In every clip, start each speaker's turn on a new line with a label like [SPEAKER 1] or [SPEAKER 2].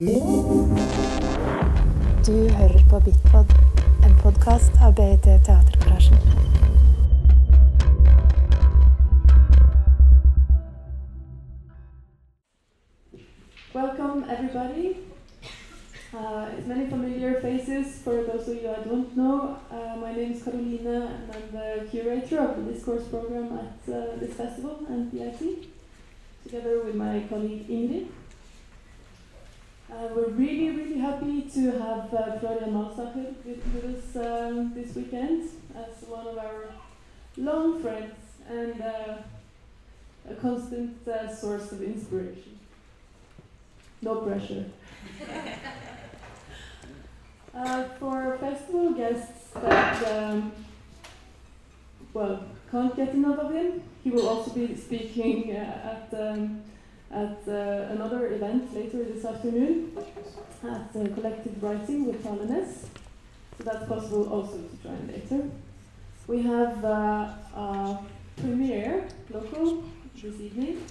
[SPEAKER 1] Du hører på Bitpod, en podkast av BIT Teatergarasjen.
[SPEAKER 2] Welcome, everybody. Uh, it's many familiar faces for those of you I don't know. Uh, my name is Carolina, and I'm the curator of the discourse program at uh, this festival and BIT, together with my colleague Ingrid. Uh, we're really, really happy to have uh, Florian Malzacher with, with us um, this weekend as one of our long friends and uh, a constant uh, source of inspiration. No pressure. uh, for festival guests that, um, well, can't get enough of him, he will also be speaking uh, at, um, at uh, another event later this afternoon at uh, Collective Writing with Talenes. So that's possible also to join later. We have uh, a premiere local this evening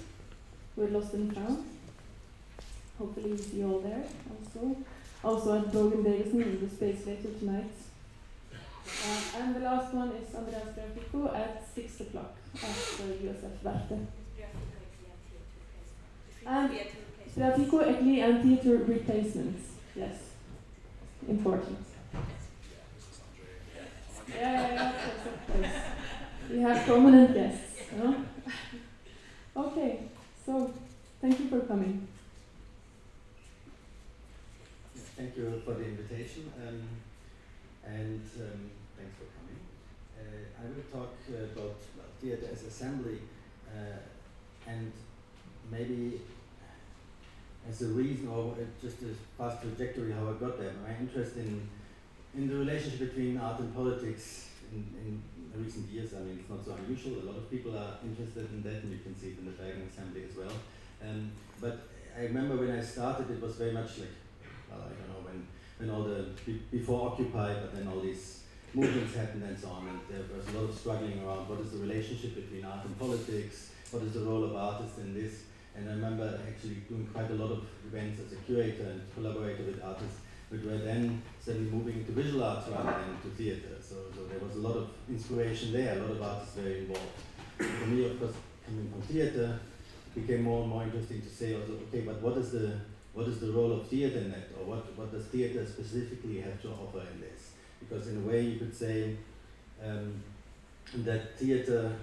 [SPEAKER 2] with Lost and Found. Hopefully we see you all there also. Also at Brogan Davison in the space later tonight. Uh, and the last one is Andreas Grafico at 6 o'clock at the USF. And Grafico, Egli and theater replacements. Yes. Important. Yeah, yeah, yeah, of course, of. We have prominent guests. No? okay, so thank you for coming.
[SPEAKER 3] Thank you for the invitation um, and um, thanks for coming. Uh, I will talk uh, about well, theatre as assembly uh, and maybe as a reason or just a past trajectory how I got there. My interest in in the relationship between art and politics in, in recent years, I mean, it's not so unusual. A lot of people are interested in that, and you can see it in the Bergen Assembly as well. Um, but I remember when I started, it was very much like well, I don't know when, when all the before Occupy, but then all these movements happened and so on, and there was a lot of struggling around what is the relationship between art and politics, what is the role of artists in this, and I remember actually doing quite a lot of events as a curator and collaborator with artists, but were then suddenly moving into visual arts rather than to theatre. So, so there was a lot of inspiration there, a lot of artists very involved. For me, of course, coming from theatre, it became more and more interesting to say also, okay, but what is the what is the role of theatre in that, or what, what does theatre specifically have to offer in this? Because in a way you could say um, that theatre,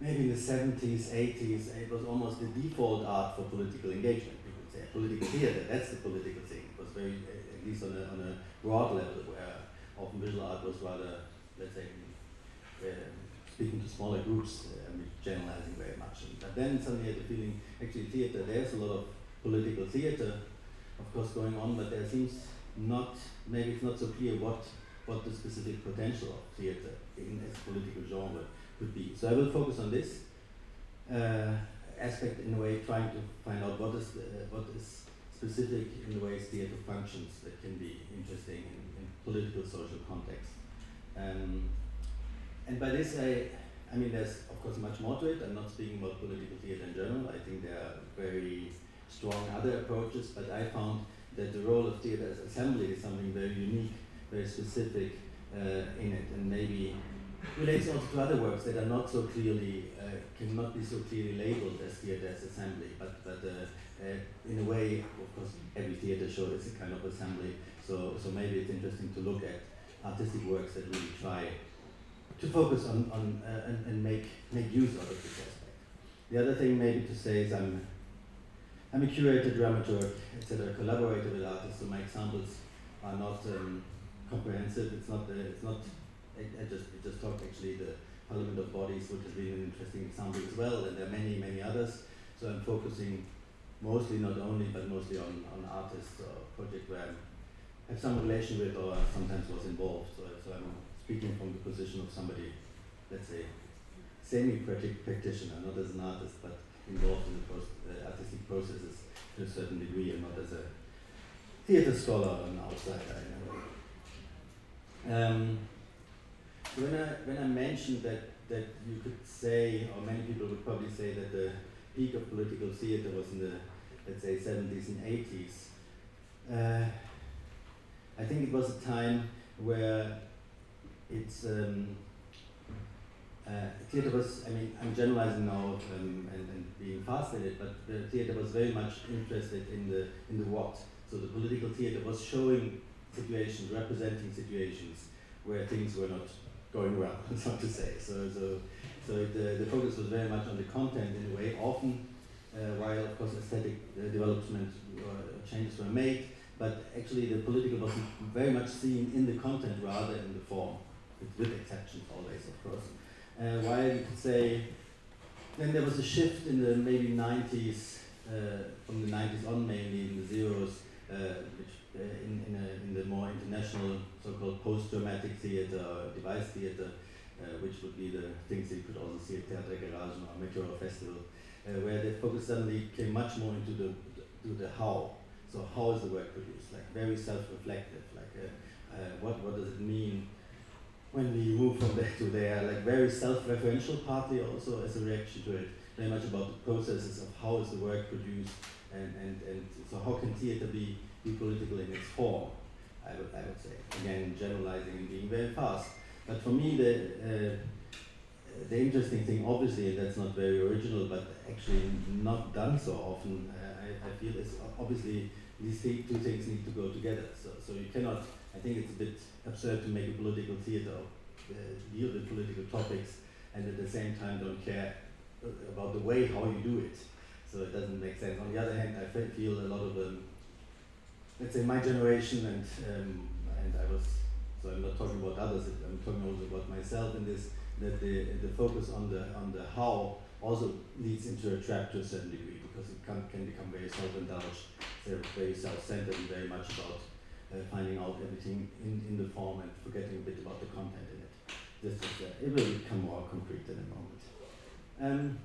[SPEAKER 3] maybe in the 70s, 80s, it was almost the default art for political engagement. People would say political theatre, that's the political thing. It was very, at least on a, on a broad level, where often visual art was rather, let's say, um, speaking to smaller groups, uh, I'm generalizing very much. And, but then suddenly I had the feeling, actually theatre, there's a lot of political theatre, of course, going on, but there seems not, maybe it's not so clear what, what the specific potential of theatre in as political genre could be. So I will focus on this uh, aspect in a way, trying to find out what is, the, what is specific in the ways theatre functions that can be interesting in, in political social context. Um, and by this, I, I mean, there's of course much more to it. I'm not speaking about political theatre in general. I think there are very strong other approaches, but I found that the role of theatre as assembly is something very unique, very specific uh, in it, and maybe relates also to other works that are not so clearly, uh, cannot be so clearly labeled as theatre as assembly, but, but uh, uh, in a way, of course, every theatre show is a kind of assembly, so, so maybe it's interesting to look at artistic works that really try to focus on, on uh, and, and make, make use of this aspect. The other thing maybe to say is I'm, I'm a curator, dramaturg, etc., collaborator with artists, so my examples are not um, comprehensive. It's not, uh, it's not I, I just, we just talked actually the Parliament of Bodies, which has been an interesting example as well, and there are many, many others. So I'm focusing mostly, not only, but mostly on, on artists or project where I have some relation with or sometimes was involved. So, so I'm speaking from the position of somebody, let's say, semi-practitioner, not as an artist, but involved in the post, uh, artistic processes to a certain degree, and not as a theater scholar or an outsider. Um, when I when I mentioned that that you could say, or many people would probably say that the peak of political theater was in the let's say 70s and 80s. Uh, I think it was a time where it's um, uh, theater was, I mean, I'm generalizing now um, and, and being fast at it, but the theater was very much interested in the, in the what. So the political theater was showing situations, representing situations where things were not going well, so to say. So, so, so the, the focus was very much on the content in a way, often uh, while of course aesthetic uh, development uh, changes were made, but actually the political was very much seen in the content rather than in the form, with, with exceptions always, of course. Uh, while you could say, then there was a shift in the maybe 90s, uh, from the 90s on mainly, in the zeros, uh, which in, in, a, in the more international so-called post-dramatic theater, or devised theater, uh, which would be the things you could also see at Teatergarasjen or Meteor Festival, uh, where the focus suddenly came much more into the, to the how. So how is the work produced? Like very self-reflective, like what, what does it mean when we move from there to there, like very self-referential, partly also as a reaction to it, very much about the processes of how is the work produced, and, and, and so how can theater be political in its form, I would, I would say. Again, generalizing and being very fast. But for me, the, uh, the interesting thing, obviously, and that's not very original, but actually not done so often, uh, I, I feel, is obviously these two things need to go together. So, so you cannot, I think it's a bit absurd to make a political theater, uh, deal with political topics, and at the same time don't care about the way how you do it. So it doesn't make sense. On the other hand, I feel a lot of, um, let's say, my generation, and um, and I was, so I'm not talking about others. I'm talking also about myself in this. That the the focus on the on the how also leads into a trap to a certain degree because it can, can become very self-indulged, very self-centered, and very much about uh, finding out everything in, in the form and forgetting a bit about the content in it. This is, uh, it will become more concrete in a moment. Um,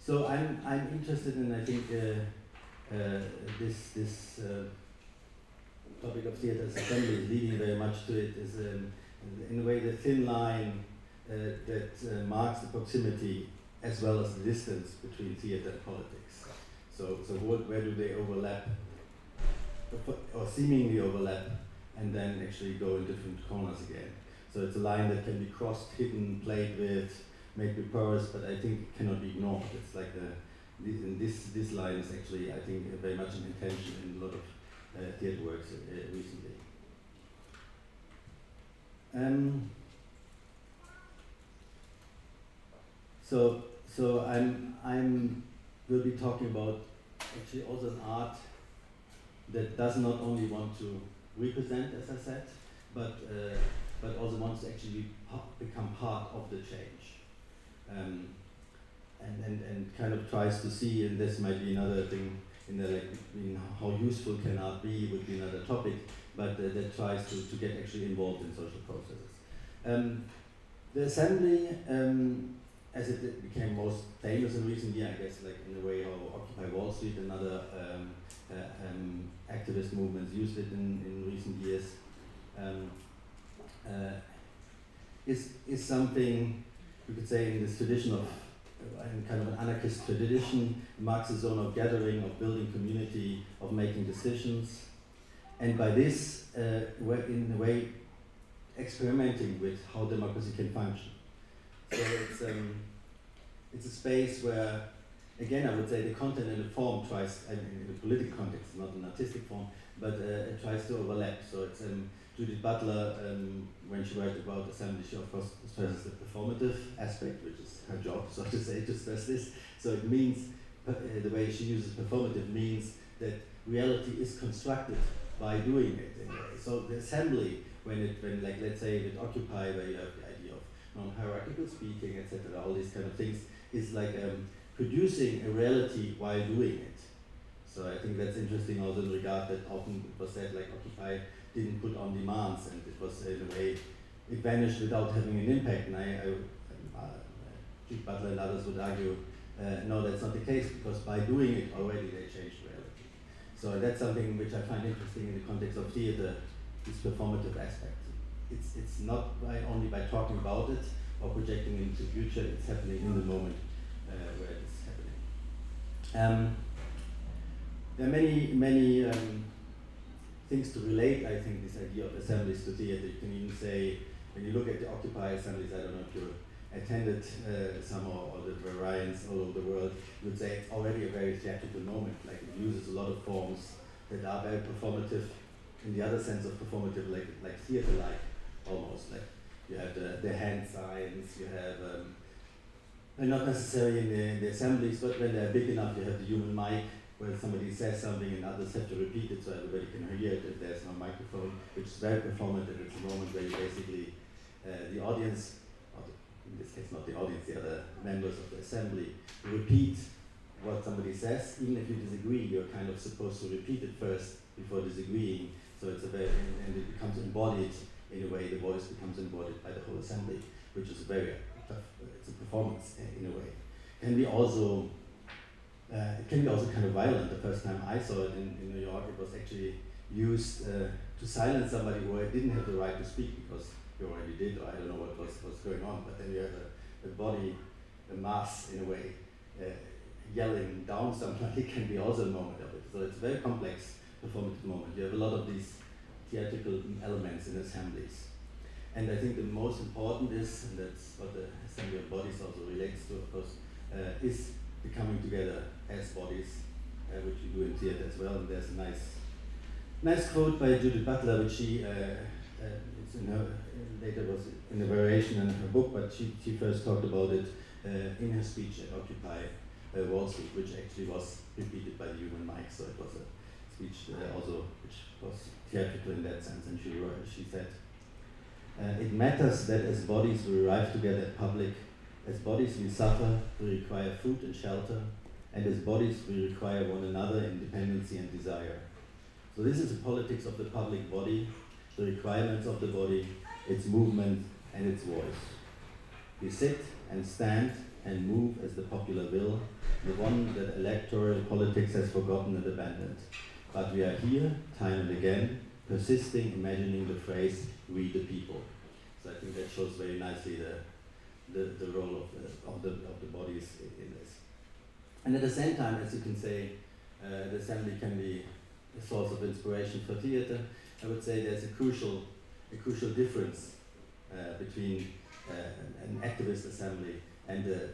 [SPEAKER 3] so I'm, I'm interested in, I think, uh, this, this uh, topic of theatre assembly is leading very much to it, is um, in a way the thin line uh, that marks the proximity as well as the distance between theatre and politics. So, so what, where do they overlap or seemingly overlap and then actually go in different corners again. So it's a line that can be crossed, hidden, played with, made with porous, but I think it cannot be ignored. It's like the, this, this, line is actually, I think, very much an intention in a lot of uh, theatre works uh, recently. Um, so, so I'm, I'm, will be talking about actually also an art that does not only want to represent, as I said, but, uh, but also wants to actually become part of the change. Um, and, and, and kind of tries to see, and this might be another thing in the like in how useful can art be would be another topic, but uh, that tries to, to get actually involved in social processes. Um, the assembly, um, as it became most famous in recent years, I guess, like in a way how Occupy Wall Street, another um, uh, um, activist movements used it in, in recent years, um, uh, is, is something you could say in this tradition of kind of an anarchist tradition, Marxist zone of gathering, of building community, of making decisions, and by this, uh, in a way, experimenting with how democracy can function. So it's, um, it's a space where again, I would say the content and the form tries, I mean, in the political context, not an artistic form, but uh, it tries to overlap. So it's um, Judith Butler, um, when she writes about assembly, she of course stresses the performative aspect, which is her job, so to say, to stress this. So it means, uh, the way she uses performative means that reality is constructed by doing it. So the assembly, when it, when like let's say with Occupy, where you have the idea of non-hierarchical speaking, etc., all these kind of things, is like um, producing a reality while doing it. So I think that's interesting also in regard that often it was said like Occupy didn't put on demands and it was in a way, it vanished without having an impact. And I, I uh, Butler and others would argue, uh, no, that's not the case because by doing it already they changed reality. So that's something which I find interesting in the context of theater, this performative aspect. It's, it's not by only by talking about it or projecting into the future, it's happening in the moment uh, where it is happening. Um, there are many, many um, things to relate, I think, this idea of assemblies to theater. You can even say, when you look at the Occupy assemblies, I don't know if you attended uh, some or, or the variants all over the world, you would say it's already a very theatrical moment. Like it uses a lot of forms that are very performative in the other sense of performative, like like theater-like almost. Like you have the, the hand signs, you have um, and not necessarily in the, in the assemblies, but when they're big enough, you have the human mic where somebody says something and others have to repeat it so everybody can hear it if there's no microphone, which is very performative. It's a moment where you basically, uh, the audience, in this case not the audience, the other members of the assembly, repeat what somebody says. Even if you disagree, you're kind of supposed to repeat it first before disagreeing. So it's a very, and, it becomes embodied in a way, the voice becomes embodied by the whole assembly, which is very tough, it's a performance in a way. Can we also uh, it can be also kind of violent. The first time I saw it in, in New York, it was actually used uh, to silence somebody who didn't have the right to speak because you already did, or I don't know what was, was going on. But then you have a, a body, a mass in a way, uh, yelling down somebody can be also a moment of it. So it's a very complex performative moment. You have a lot of these theatrical elements in assemblies. And I think the most important is, and that's what the assembly of bodies also relates to, of course, uh, is the coming together as bodies, uh, which we do in theater as well. And there's a nice, nice quote by Judith Butler, which she, uh, uh, it's in her, later was in a variation in her book, but she, she first talked about it uh, in her speech at Occupy uh, Wall Street, which actually was repeated by the human mic. So it was a speech uh, also which was theatrical in that sense. And she, wrote, she said, it matters that as bodies we arrive together at public as bodies we suffer, we require food and shelter, and as bodies we require one another in dependency and desire. So this is the politics of the public body, the requirements of the body, its movement and its voice. We sit and stand and move as the popular will, the one that electoral politics has forgotten and abandoned. But we are here, time and again, persisting, imagining the phrase, we the people. So I think that shows very nicely the the, the role of the, of, the, of the bodies in this. And at the same time, as you can say, uh, the assembly can be a source of inspiration for theater. I would say there's a crucial, a crucial difference uh, between uh, an activist assembly and a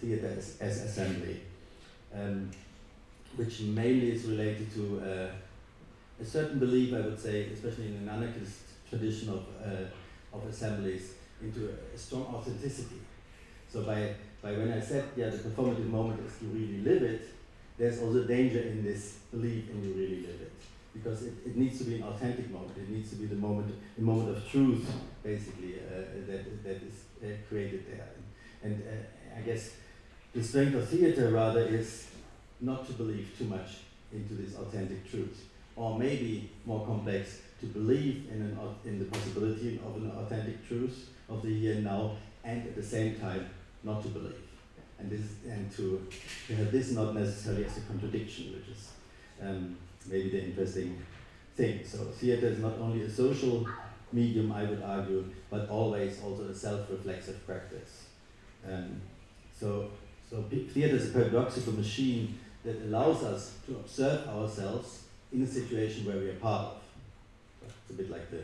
[SPEAKER 3] theater as, as assembly, um, which mainly is related to uh, a certain belief, I would say, especially in an anarchist tradition of, uh, of assemblies, into a strong authenticity. So by, by when I said, yeah, the performative moment is you really live it, there's also danger in this belief in you really live it. Because it, it needs to be an authentic moment. It needs to be the moment, the moment of truth, basically, uh, that, that is uh, created there. And, and uh, I guess the strength of theater rather is not to believe too much into this authentic truth. Or maybe more complex, to believe in, an, in the possibility of an authentic truth, of the here and now, and at the same time not to believe. And, this, and to, to have this not necessarily as a contradiction, which is um, maybe the interesting thing. So theater is not only a social medium, I would argue, but always also a self-reflexive practice. Um, so, so theater is a paradoxical machine that allows us to observe ourselves in a situation where we are part of. It's a bit like the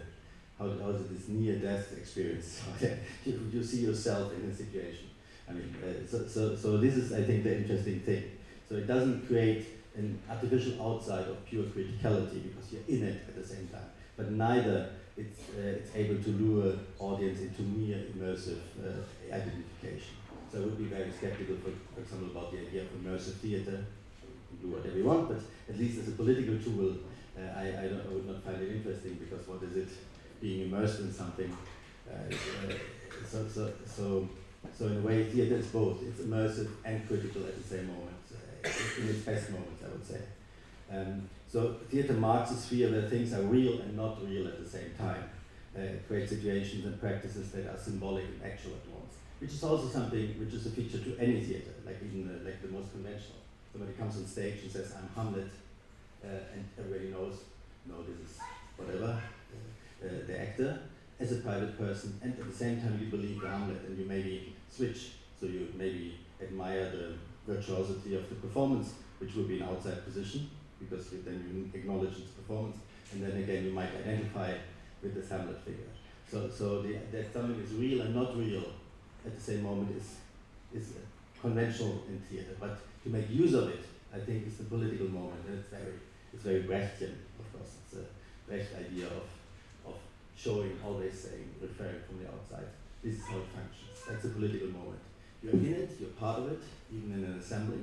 [SPEAKER 3] how, how is this near-death experience? you, you see yourself in a situation. I mean, uh, so, so, so this is, I think, the interesting thing. So it doesn't create an artificial outside of pure criticality because you're in it at the same time. But neither it's, uh, it's able to lure audience into mere immersive uh, identification. So I would be very skeptical, for, for example, about the idea of immersive theater. You can do whatever you want, but at least as a political tool, uh, I, I, I, would not find it interesting because what is it being immersed in something. Uh, uh, so, so, so, so in a way, theater is both. It's immersive and critical at the same moment, uh, in its best moments, I would say. Um, so theater marks a sphere where things are real and not real at the same time. Uh, it creates situations and practices that are symbolic and actual at once, which is also something which is a feature to any theater, like even the, like the most conventional. Somebody comes on stage and says, "I'm Hamlet," uh, and everybody knows, no, this is whatever uh, the actor as a private person, and at the same time you believe the Hamlet, and you maybe switch. So you maybe admire the virtuosity of the performance, which would be an outside position, because then you acknowledge its performance, and then again you might identify with the Hamlet figure. So, so the, that something is real and not real at the same moment is, is conventional in theater, but to make use of it, I think is the political moment, and it's very, it's very Brechtian, of course. It's a Brecht idea of, of showing, always saying, referring from the outside. This is how it functions. That's a political moment. You're in it, you're part of it, even in an assembly,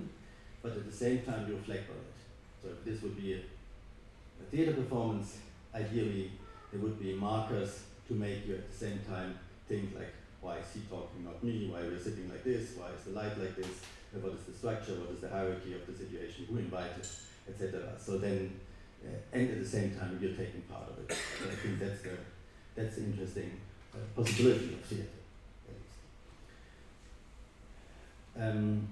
[SPEAKER 3] but at the same time you reflect on it. So if this would be a, a theater performance, ideally there would be markers to make you at the same time think like, why is he talking, not me? Why are we're sitting like this? Why is the light like this? What is the structure? What is the hierarchy of the situation? Who invited? Etc. So then, uh, and at the same time, you're taking part of it. So I think that's the that's the interesting possibility of theater. Um,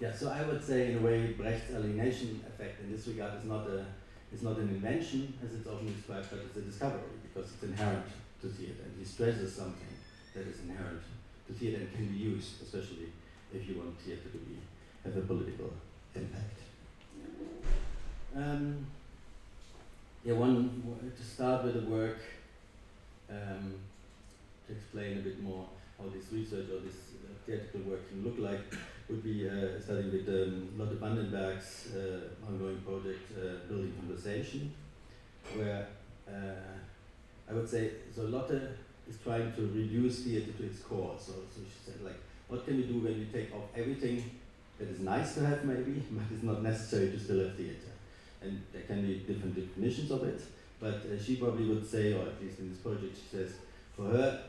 [SPEAKER 3] yeah, so I would say in a way Brecht's alienation effect in this regard is not a is not an invention as it's often described, but it's a discovery because it's inherent to theater and he stresses something that is inherent to theater and can be used, especially if you want theater to be have a political impact. Um, yeah, one to start with the work um, explain a bit more how this research or this uh, theatrical work can look like would be uh, studying with um, Lotte van den Berg's uh, ongoing project, uh, Building Conversation, where uh, I would say, so Lotte is trying to reduce theater to its core. So, so she said, like, what can we do when we take off everything that is nice to have, maybe, but it's not necessary to still have theater? And there can be different definitions of it, but uh, she probably would say, or at least in this project, she says, for her,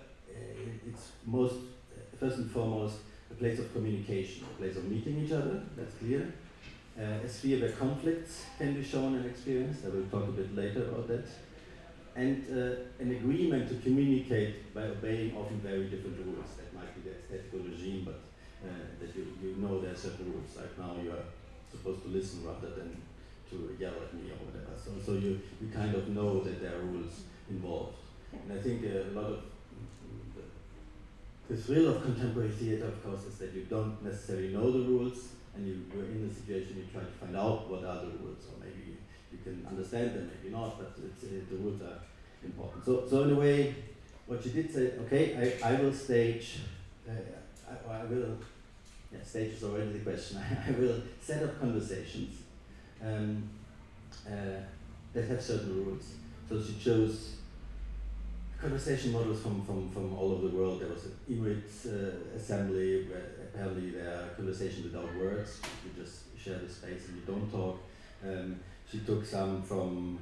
[SPEAKER 3] it's most, uh, first and foremost, a place of communication, a place of meeting each other, that's clear. Uh, a sphere where conflicts can be shown and experienced, I will talk a bit later about that. And uh, an agreement to communicate by obeying often very different rules. That might be the aesthetical regime, but uh, that you, you know there are certain rules. Like now you are supposed to listen rather than to yell at me or whatever. So, so you, you kind of know that there are rules involved. And I think a lot of the thrill of contemporary theater, of course, is that you don't necessarily know the rules, and you, you're in the situation, you try to find out what are the rules, or maybe you, can understand them, maybe not, but uh, the rules are important. So, so in a way, what you did say, okay, I, I will stage, uh, I, I will, yeah, stage is already the question, I will set up conversations um, uh, that have certain rules. So she chose conversation models from, from, from all over the world. There was an Inuit uh, assembly where apparently there are conversations without words. You just share the space and you don't talk. Um, she took some from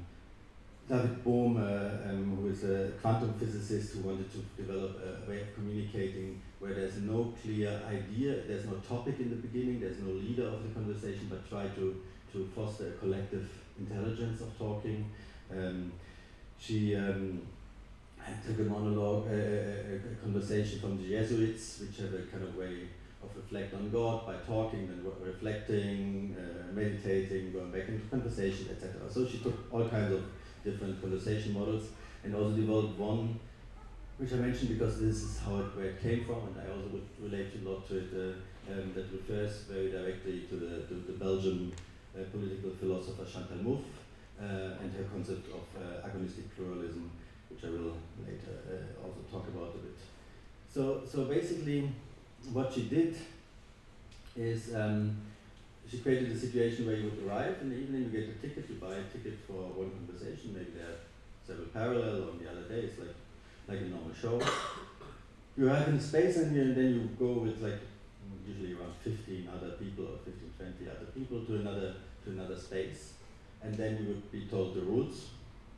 [SPEAKER 3] David Bohm, um, who is a quantum physicist who wanted to develop a way of communicating where there's no clear idea, there's no topic in the beginning, there's no leader of the conversation, but try to, to foster a collective intelligence of talking. Um, she um, I took a monologue, a, conversation from the Jesuits, which have a kind of way of reflect on God by talking, then reflecting, uh, meditating, going back into conversation, etc. So she took all kinds of different conversation models and also developed one, which I mentioned because this is how it, where it came from, and I also would relate a lot to it, uh, um, that refers very directly to the, to the Belgian uh, political philosopher Chantal Mouffe uh, and her concept of uh, agonistic pluralism which I will later uh, also talk about a bit. So, so basically, what she did is um, she created a situation where you would arrive in the evening, you get a ticket, you buy a ticket for one conversation, maybe there are several parallel on the other day, it's like, like a normal show. You arrive in space and, you, and then you go with like usually around 15 other people or 15, 20 other people to another, to another space. And then you would be told the rules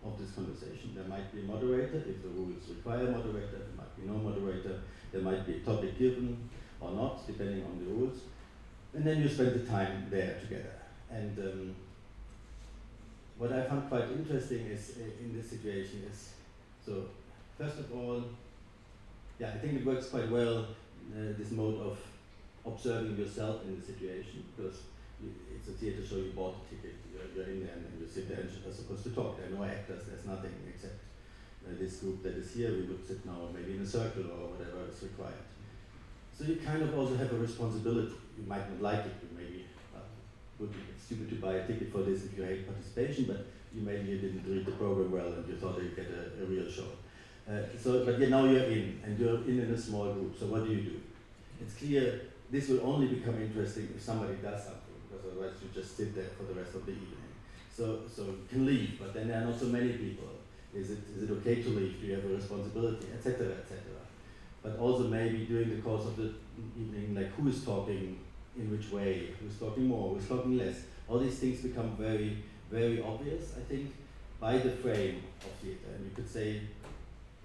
[SPEAKER 3] of this conversation. There might be a moderator if the rules require a moderator, there might be no moderator, there might be a topic given or not, depending on the rules. And then you spend the time there together. And um, what I found quite interesting is uh, in this situation is so first of all, yeah, I think it works quite well uh, this mode of observing yourself in the situation because it's a theater show, you bought a ticket, you're, you're in there and you sit there and you're supposed to talk. There are no actors, there's nothing except uh, this group that is here. We would sit now maybe in a circle or whatever is required. So you kind of also have a responsibility. You might not like it, you maybe uh, would be stupid to buy a ticket for this if you hate participation, but you maybe you didn't read the program well and you thought you'd get a, a real show. Uh, so, but yeah, now you're in, and you're in in a small group. So what do you do? It's clear this will only become interesting if somebody does something, otherwise you just sit there for the rest of the evening. So, so you can leave, but then there are not so many people. Is it, is it okay to leave? Do you have a responsibility, etc., etc. But also maybe during the course of the evening, like who is talking in which way, who's talking more, who's talking less. All these things become very, very obvious, I think, by the frame of theatre. And you could say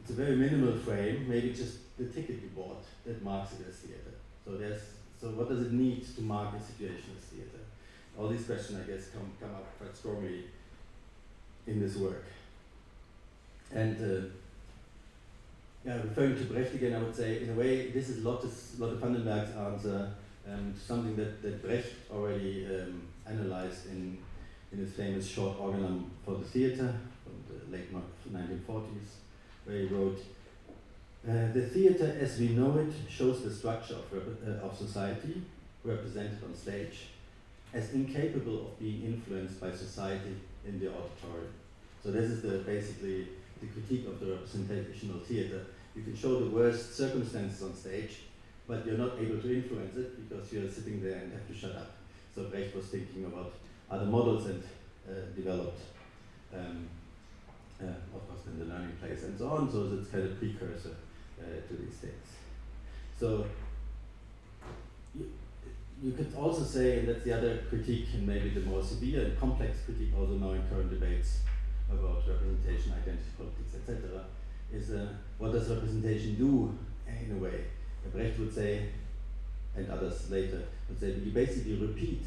[SPEAKER 3] it's a very minimal frame, maybe just the ticket you bought that marks it as theatre. So there's so what does it need to mark a situation as theatre? All these questions, I guess, come come up quite strongly in this work. And uh, yeah, referring to Brecht again, I would say, in a way, this is Lotte, Lotte van den Berg's answer um, something that, that Brecht already um, analyzed in, in his famous short organum for the theatre from the late 1940s, where he wrote, uh, the theatre as we know it shows the structure of, uh, of society represented on stage as incapable of being influenced by society in the auditorium. So this is the basically the critique of the representational theatre. You can show the worst circumstances on stage, but you're not able to influence it because you're sitting there and have to shut up. So Brecht was thinking about other models and uh, developed, um, uh, of course, in the learning place and so on. So it's kind of precursor uh, to these things. So you, could also say, and that's the other critique, and maybe the more severe and complex critique also now in current debates about representation, identity politics, etc., is uh, what does representation do in a way? Brecht would say, and others later would say, you basically repeat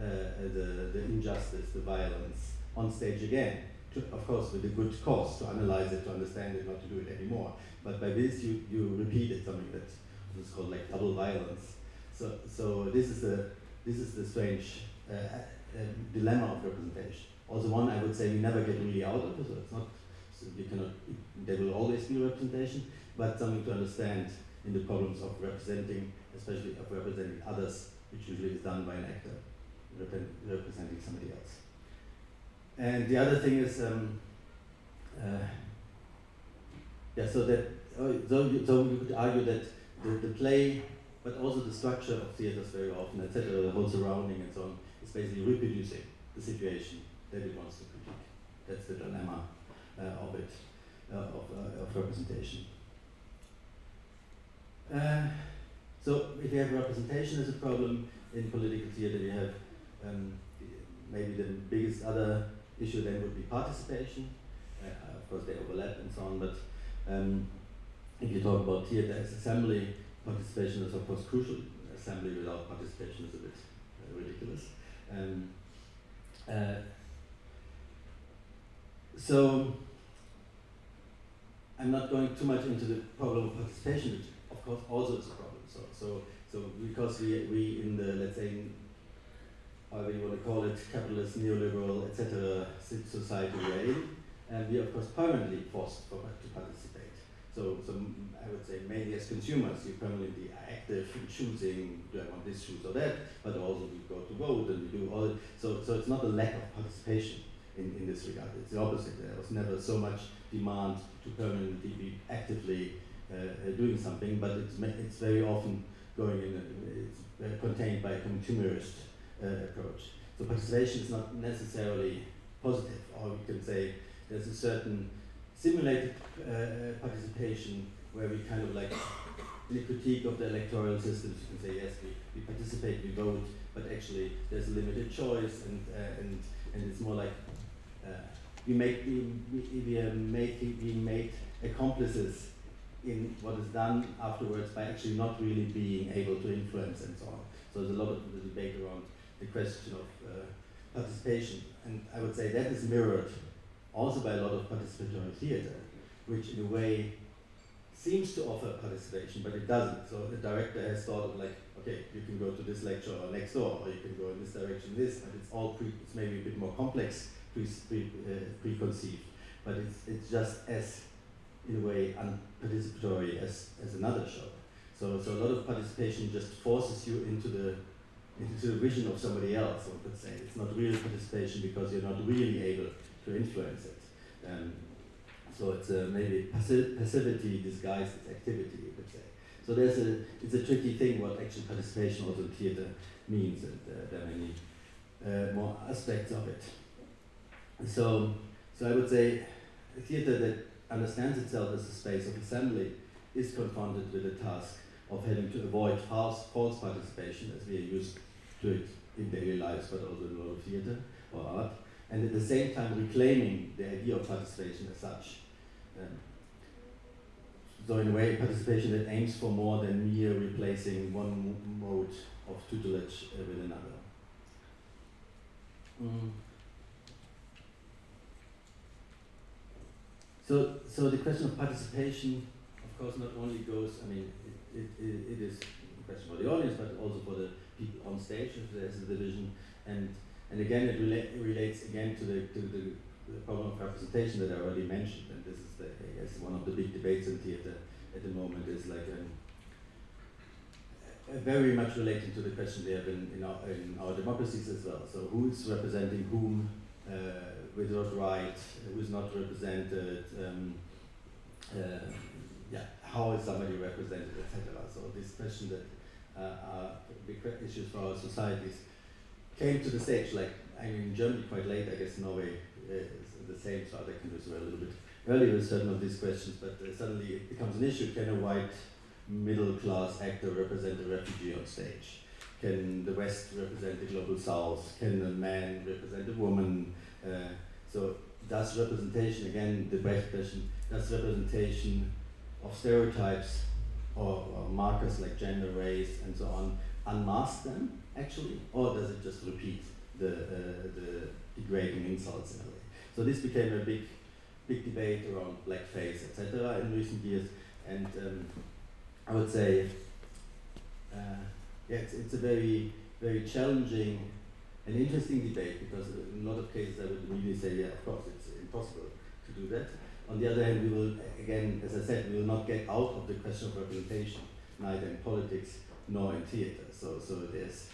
[SPEAKER 3] uh, the, the injustice, the violence on stage again. To, of course, with a good cause to analyze it, to understand it, not to do it anymore. But by this, you, you repeated something that is called like double violence. So, so this is the this is the strange uh, uh, dilemma of representation also one I would say we never get really out of, so it's not, so you cannot, there will always be representation, but something to understand in the problems of representing, especially of representing others, which usually is done by an actor representing somebody else. And the other thing is, um, uh, yeah, so that, oh, so, you, so you could argue that the, the play, but also the structure of theaters very often, etc., the whole surrounding and so on, is basically reproducing the situation David wants to critique. That's the dilemma uh, of it, uh, of, uh, of representation. Uh, so if you have representation as a problem in political theater, you have um, maybe the biggest other issue then would be participation. Uh, of course, they overlap and so on, but um, if you talk about theater as assembly, participation is of course crucial. Assembly without participation is a bit uh, ridiculous. Um, uh, so I'm not going too much into the problem of participation, which of course also is a problem. So, so, so because we, we in the, let's say, however you want to call it, capitalist, neoliberal, etc., society way, and we are of course permanently forced for, to participate. So, so I would say mainly as consumers, you permanently are active in choosing, do I want this shoes or that, but also we go to vote and we do all, so, so it's not a lack of participation in, in this regard. It's the opposite. There was never so much demand to permanently be actively uh, uh doing something, but it's, it's very often going in, a, it's uh, contained by a consumerist uh, approach. So participation is not necessarily positive, or we can say there's a certain simulated uh, participation where we kind of like in a critique of the electoral systems, you can say yes, we, we participate, we vote, but actually there's a limited choice, and uh, and and it's more like uh, we make we, we are making being made accomplices in what is done afterwards by actually not really being able to influence and so on. So there's a lot of the debate around the question of uh, participation, and I would say that is mirrored also by a lot of participatory theatre, which in a way seems to offer participation, but it doesn't. So the director has thought of like, okay, you can go to this lecture or next door, or you can go in this direction, this, but it's all pre- it's maybe a bit more complex pre, pre, uh, preconceived, but it's, it's just as, in a way, unparticipatory as, as another show. So, so a lot of participation just forces you into the into the vision of somebody else, one could say. It's not real participation because you're not really able to influence it. Um, so it's uh, maybe passi- passivity disguised as activity, you could say. So there's a it's a tricky thing what actual participation also in theatre means, and uh, there are many uh, more aspects of it. So, so I would say a theatre that understands itself as a space of assembly is confronted with the task of having to avoid false, false participation, as we are used to it in daily lives, but also in of theatre or art, and at the same time reclaiming the idea of participation as such. Um, so in a way, participation that aims for more than mere replacing one mode of tutelage uh, with another. Mm. So, so the question of participation, of course, not only goes. I mean, it, it, it, it is a question for the audience, but also for the people on stage, if there's a division, and and again, it rela- relates again to the to the, the problem of representation that I already mentioned, and this is the, I guess one of the big debates in theatre at the moment is like um, uh, very much related to the question we have in, in, our, in our democracies as well. So who's representing whom, uh, with what right, who's not represented, um, uh, yeah, how is somebody represented, etc. So this question that uh, are big issues for our societies came to the stage, like, I mean, Germany quite late, I guess Norway uh, is the same, so other countries were a little bit earlier with certain of these questions, but uh, suddenly it becomes an issue. Can a white middle class actor represent a refugee on stage? Can the West represent the global South? Can a man represent a woman? Uh, so does representation, again, the best question, does representation of stereotypes or, or markers like gender, race, and so on unmask them, actually? Or does it just repeat the, uh, the degrading insults in a way? So this became a big big debate around blackface, etc., in recent years, and um, I would say, uh, yeah, it's, it's a very, very challenging and interesting debate because in a lot of cases I would immediately say, yeah, of course, it's impossible to do that. On the other hand, we will, again, as I said, we will not get out of the question of representation, neither in politics nor in theatre. So, so there's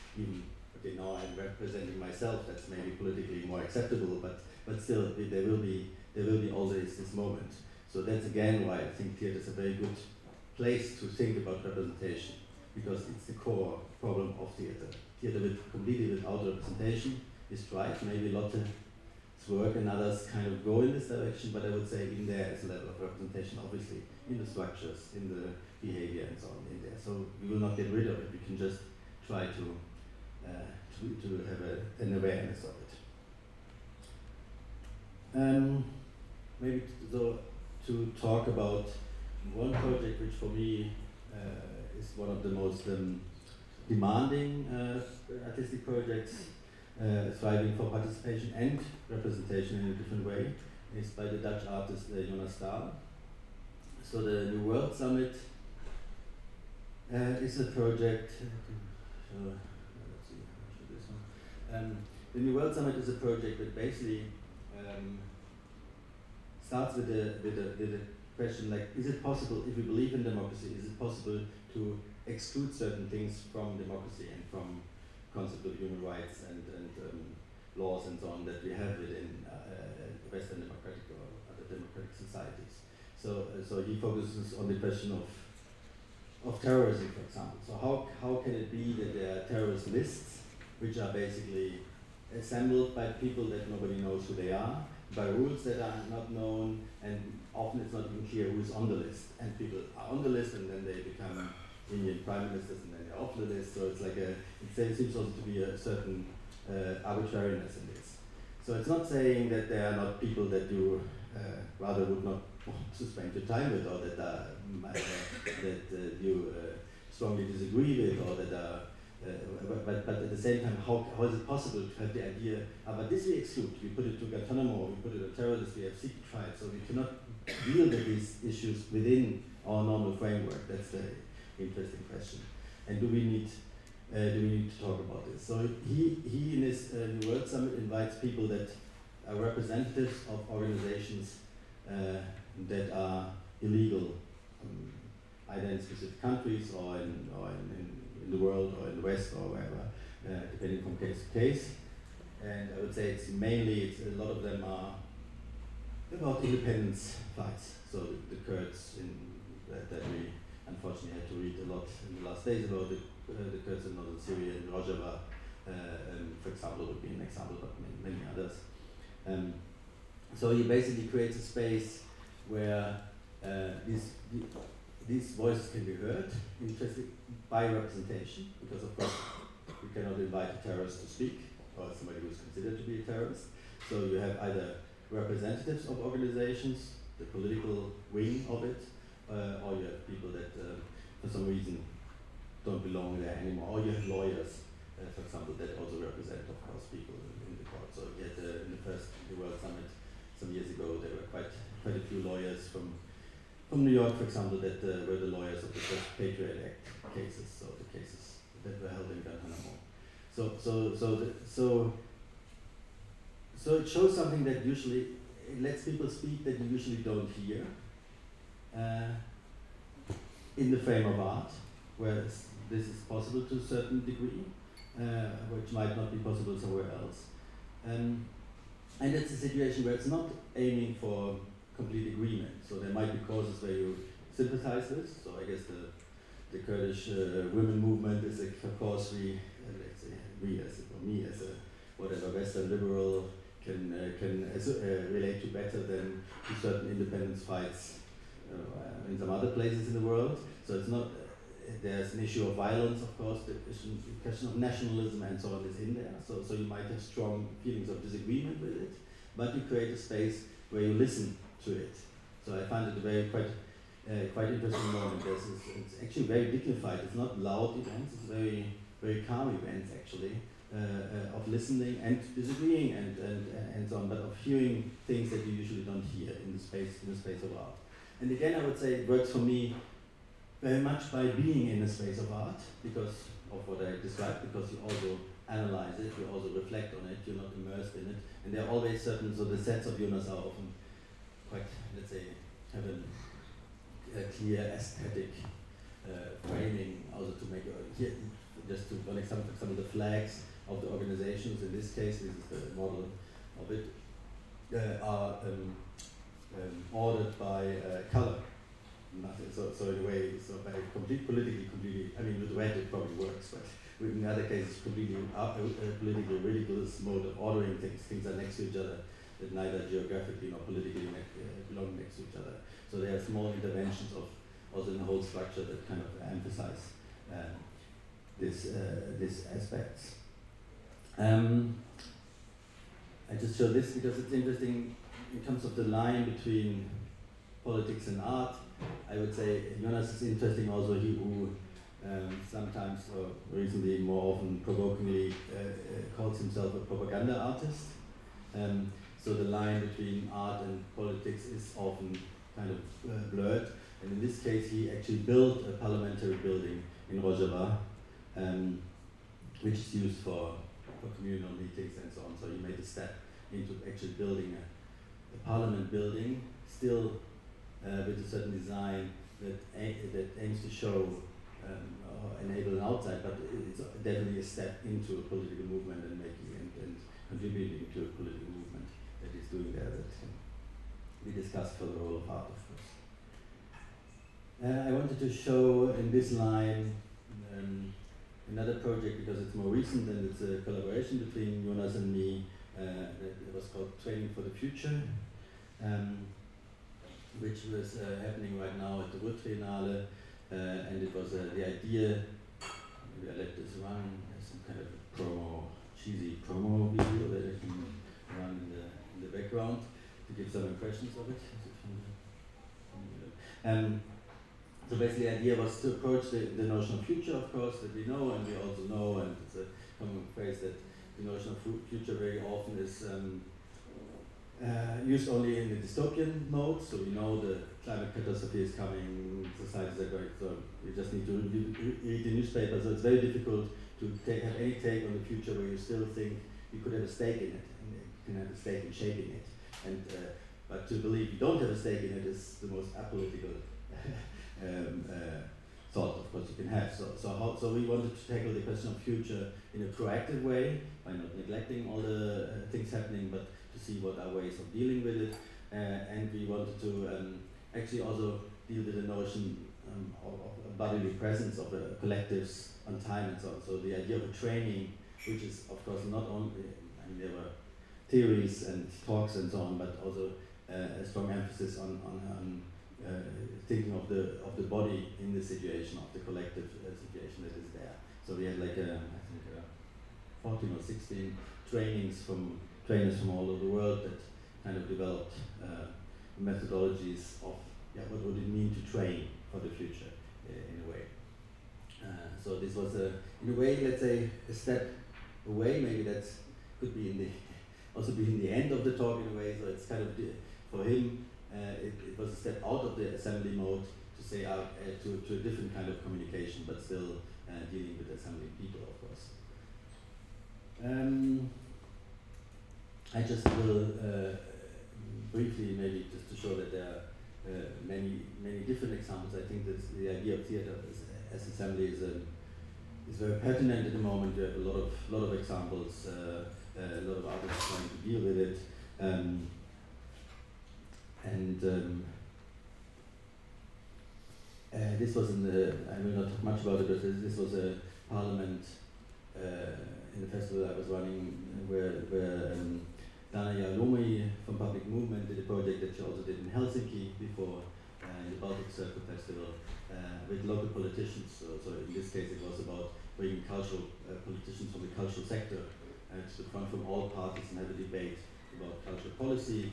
[SPEAKER 3] okay, now I'm representing myself, that's maybe politically more acceptable, but, but still, there will be there will be always this moment. So that's again why I think theatre is a very good place to think about representation, because it's the core problem of theatre. Theatre with completely without representation is right. Maybe Lotte's work and others kind of go in this direction, but I would say in there is a level of representation, obviously, in the structures, in the behavior and so on in there. So we will not get rid of it. We can just try to to, to have a, an awareness of it. Um, maybe to, to talk about one project which for me uh, is one of the most um, demanding uh, artistic projects, uh, striving for participation and representation in a different way, is by the Dutch artist uh, Jonas Staal. So the New World Summit uh, is a project. Uh, um, the New World Summit is a project that basically um, starts with the, with, the, with the question like, is it possible, if we believe in democracy, is it possible to exclude certain things from democracy and from concept of human rights and, and um, laws and so on that we have within uh, Western democratic or other democratic societies. So, uh, so he focuses on the question of of terrorism, for example. So how, how can it be that there are terrorist lists, which are basically assembled by people that nobody knows who they are, by rules that are not known, and often it's not even clear who's on the list. And people are on the list, and then they become Indian prime ministers, and then they're off the list. So it's like a, it seems also to be a certain uh, arbitrariness in this. So it's not saying that there are not people that you uh, rather would not want to spend your time with, or that are, uh, that uh, you uh, strongly disagree with, or that are but, but at the same time, how, how is it possible to have the idea, ah, but this we exclude, we put it to Guantanamo, we put it to terrorists, we have secret tribes, so we cannot deal with these issues within our normal framework. That's the interesting question. And do we need, uh, do we need to talk about this? So he, he in his uh, New World Summit invites people that are representatives of organizations uh, that are illegal um, either in specific countries or in, or in, in, in the world or in the West or wherever, uh, depending from case to case. And I would say it's mainly, it's, a lot of them are about independence fights. So the, the Kurds in, that, that we unfortunately had to read a lot in the last days about the, uh, the Kurds in northern Syria and Rojava, uh, um, for example, would be an example, but many, many others. Um, so he basically creates a space where uh, these, these voices can be heard by representation, because of course you cannot invite a terrorist to speak, or somebody who is considered to be a terrorist. So you have either representatives of organizations, the political wing of it, uh, or you have people that uh, for some reason don't belong there anymore, or you have lawyers, uh, for example, that also represent, of course, people in, the court. So yet in the first the World Summit some years ago, there were quite quite a few lawyers from from New York, for example, that uh, were the lawyers of the first Patriot Act cases, so the cases that were held in Guantanamo. So, so, so, the, so, so it shows something that usually lets people speak that you usually don't hear uh, in the frame of art, where this is possible to a certain degree, uh, which might not be possible somewhere else. Um, and it's a situation where it's not aiming for complete agreement. So there might be causes where you sympathize with. So I guess the the Kurdish uh, women movement is a cause we, uh, let's say, we as a, me as a whatever Western liberal can uh, can uh, relate to better than to certain independence fights uh, in some other places in the world. So it's not. Uh, there's an issue of violence, of course. The question of nationalism and so on is in there. So, so you might have strong feelings of disagreement with it, but you create a space where you listen to it. So I find it a very quite uh, quite interesting moment. It's, it's, actually very dignified. It's not loud events. It's very very calm events actually uh, uh, of listening and disagreeing and, and and so on, but of hearing things that you usually don't hear in the space in the space of art. And again, I would say it works for me very much by being in a space of art because of what I described. Because you also analyze it, you also reflect on it. You're not immersed in it, and there are always certain so the sets of Jonas are often quite, let's say, have a, a clear aesthetic uh, framing, also to make, a, here, just to connect some, some of the flags of the organizations, in this case, this is the model of it, uh, are um, um, ordered by uh, color. Nothing, so, so in a way, so by complete politically, completely, I mean, with red it probably works, but in other cases, completely uh, uh, politically ridiculous mode of ordering things. Things are next to each other that neither geographically nor politically uh, belong next to each other. So there are small interventions of also in the whole structure that kind of emphasize um, this uh, this aspects. Um, I just show this because it's interesting in terms of the line between politics and art. I would say Jonas is interesting also he who um, sometimes or recently more often provokingly uh, uh, calls himself a propaganda artist. Um, so the line between art and politics is often kind of uh, blurred. And in this case, he actually built a parliamentary building in Rojava, um, which is used for, for communal meetings and so on. So he made a step into actually building a, a parliament building, still uh, with a certain design that, that aims to show um, enable an outside, but it's definitely a step into a political movement and making and, and contributing to a political doing there that we discussed for the role of art, of course. Uh, I wanted to show in this line um, another project because it's more recent and it's a collaboration between Jonas and me uh, that was called Training for the Future, um, which was uh, happening right now at the Ruhr uh, and it was uh, the idea, maybe I let this run as some kind of promo, cheesy promo video that I can run in the in the background to give some impressions of it. Um, so basically the idea was to approach the, the notion of future, of course, that we know and we also know, and it's a common phrase that the notion of future very often is um, uh, used only in the dystopian mode, so we know the climate catastrophe is coming, societies are going, so we just need to read, read the newspaper, so it's very difficult to take, have any take on the future where you still think you could have a stake in it can have a stake in shaping it. And, uh, but to believe you don't have a stake in it is the most apolitical um, uh, thought, of course, you can have. So, so, how, so we wanted to tackle the question of future in a proactive way by not neglecting all the uh, things happening, but to see what are ways of dealing with it. Uh, and we wanted to um, actually also deal with the notion um, of, of bodily presence of the collectives on time and so on. So the idea of a training, which is of course not only, I mean, there were theories and talks and so on, but also uh, a strong emphasis on, on, uh, thinking of the of the body in the situation of the collective uh, situation that is there. So we had like a, I think a 14 or 16 trainings from trainers from all over the world that kind of developed methodologies of yeah, what would it mean to train for the future uh, in a way. Uh, so this was a, in a way, let's say, a step away. Maybe that could be in the also be in the end of the talk in a way. So it's kind of for him, uh, it, it, was a step out of the assembly mode to say uh, to, to a different kind of communication, but still uh, dealing with assembling people, of course. Um, I just will uh, briefly, maybe just to show that there are uh, many many different examples. I think that the idea of theatre as, as assembly is a, is very pertinent at the moment. We have a lot of lot of examples, uh, a lot of artists trying to deal with it. Um, and um, uh, this was in the, I will not talk much about it, but this, was a parliament uh, in the festival I was running where, where um, Dana from Public Movement did a project that she also did in Helsinki before uh, in the Baltic Circle Festival uh, with local politicians. So, so in this case it was about bringing cultural uh, politicians from the cultural sector to the front from all parties and have a debate about cultural policy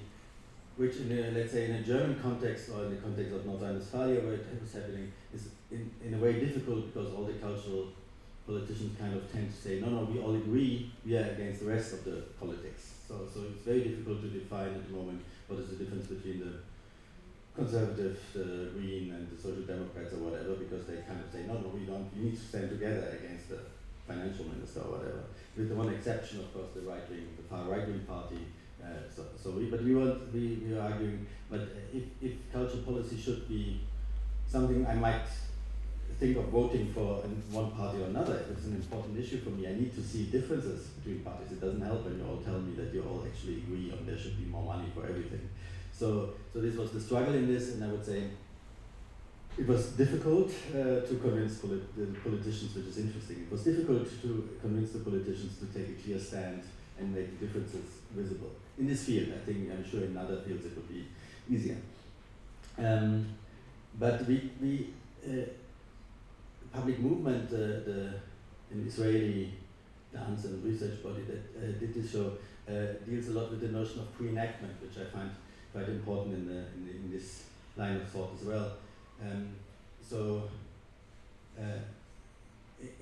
[SPEAKER 3] which in a, let's say in a German context or in the context of North Rhine-Westphalia where it was happening is in, in a way difficult because all the cultural politicians kind of tend to say, no, no, we all agree, we are against the rest of the politics. So, so it's very difficult to define at the moment what is the difference between the conservative, the green and the social democrats or whatever because they kind of say, no, no, we don't, we need to stand together against the financial minister or whatever. With the one exception, of course, the right wing, the far right wing party uh, so, so we, but we were we, we were arguing, but if, if cultural policy should be something I might think of voting for one party or another, if it's an important issue for me, I need to see differences between parties. It doesn't help when you all tell me that you all actually agree on there should be more money for everything. So, so this was the struggle in this, and I would say it was difficult uh, to convince the politicians, which is interesting. It was difficult to convince the politicians to take a clear stand and make the differences visible. In this field, I think, I'm sure in other fields it would be easier. Um, but we, we uh, public movement, uh, the an Israeli dance and research body that uh, did this show, uh, deals a lot with the notion of pre-enactment, which I find quite important in, the, in, the, in this line of thought as well. Um, so uh,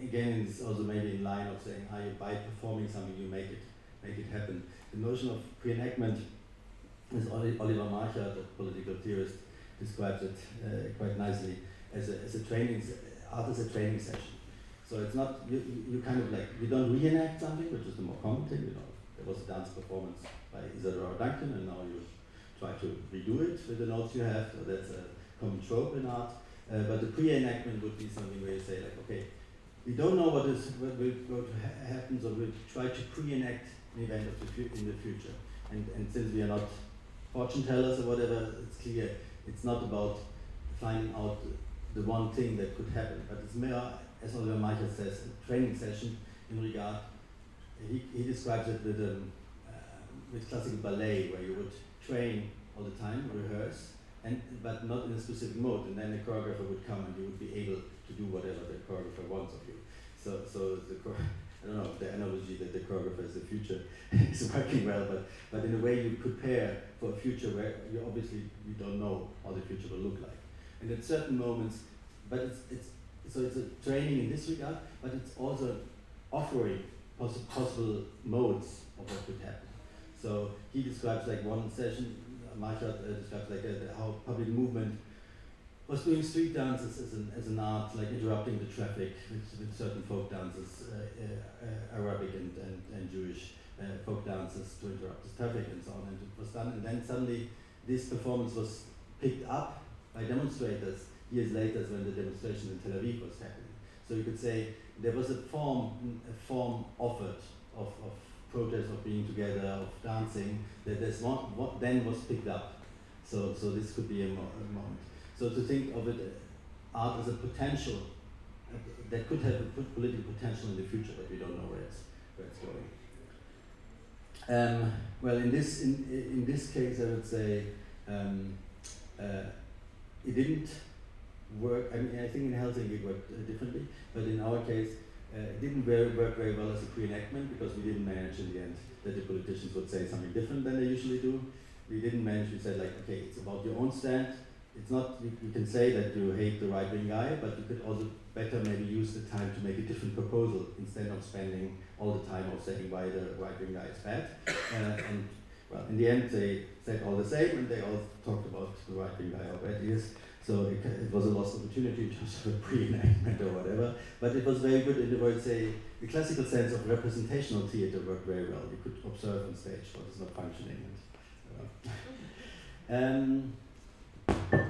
[SPEAKER 3] again, it's also maybe in line of saying, how you, by performing something, you make it make it happen. The notion of pre-enactment, as Oliver Marchart, the political theorist, describes it uh, quite nicely as a, as a training, as a training session. So it's not, you, you kind of like, you don't reenact something, which is the more common thing, you know. There was a dance performance by Isadora Duncan, and now you try to redo it with the notes you have, so that's a common trope in art. Uh, but the pre-enactment would be something where you say like, okay, we don't know what is what will go to ha happen, so we try to pre-enact an event of the in the future. And, and since we are not fortune tellers or whatever, it's clear it's not about finding out the one thing that could happen, but it's more, as Oliver Marchart says, a training session in regard. He, he describes it with, um, uh, with classical ballet, where you would train all the time, rehearse, and but not in a specific mode, and then the choreographer would come and you would be able to do whatever the choreographer wants of you. So, so the I don't know the analogy that the choreographer is the future is working well, but but in a way you prepare for a future where you obviously you don't know how the future will look like, and at certain moments, but it's it's so it's a training in this regard, but it's also offering poss possible modes of what could happen. So he describes like one session, Marchart uh, describes like a, how public movement was doing street dances as an, as an art, like interrupting the traffic with, with certain folk dances, uh, uh, uh, Arabic and, and, and Jewish uh, folk dances to interrupt the traffic and so on. And it was done, and then suddenly this performance was picked up by demonstrators years later when the demonstration in Tel Aviv was happening. So you could say there was a form, a form offered of, of protest, of being together, of dancing, that this one, what then was picked up. So, so this could be a, mo a moment. So to think of it, uh, art as a potential, uh, that could have a political potential in the future, but we don't know where it's, where it's going. Um, well, in this, in, in this case, I would say um, uh, it didn't work. I mean, I think in Helsinki it worked differently, but in our case, uh, it didn't very, work very well as a pre-enactment because we didn't manage in the end that the politicians would say something different than they usually do. We didn't manage. We said like, okay, it's about your own stand. It's not. You, you can say that you hate the right-wing guy, but you could also better maybe use the time to make a different proposal instead of spending all the time of saying why the right-wing guy is bad. Uh, and well, in the end, they said all the same, and they all talked about the right-wing guy he is. So it, it was a lost opportunity just for pre-enactment or whatever. But it was very good in the word say the classical sense of representational theatre worked very well. You could observe on stage what is not functioning. And, uh, um, I.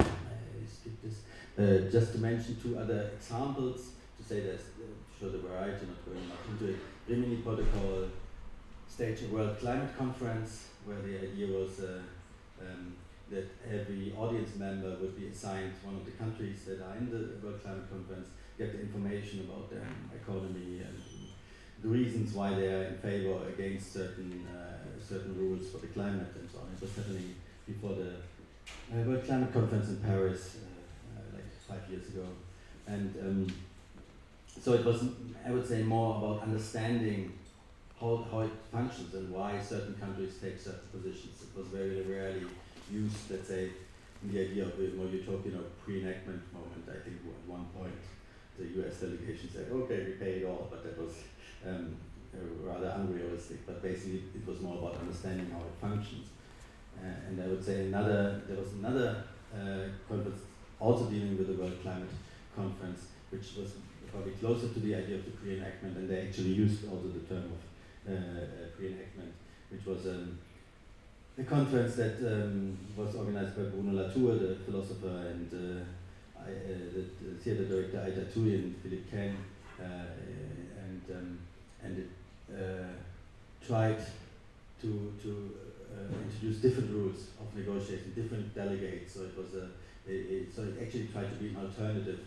[SPEAKER 3] Uh, just to mention two other examples to say that uh, show the variety, not going much into it. Rimini Protokoll staged a World Climate Conference where the idea was uh, um, that every audience member would be assigned one of the countries that are in the World Climate Conference, get the information about their economy and the reasons why they are in favor or against certain uh, certain rules for the climate and so on. It was happening before the uh, World Climate Conference in Paris, uh, uh like five years ago, and um, so it was, I would say, more about understanding how, how it functions and why certain countries take certain positions. It was very rarely used, let's say, in the idea of a more utopian or pre-enactment moment. I think at one point the US delegation said, okay, we pay it all, but that was um, rather unrealistic. But basically it was more about understanding how it functions. Uh, and I would say another, there was another uh, conference also dealing with the World Climate Conference, which was probably closer to the idea of the pre-enactment, and they actually used also the term of uh, uh pre-enactment, which was um, a conference that um, was organized by Bruno Latour, the philosopher, and uh, I, uh, the, the, theater director Aït-Touati and Philippe Quesne, uh, and um, and it uh, tried to to uh, introduce different rules of negotiation, different delegates. So it was a, it, it, so it actually tried to be an alternative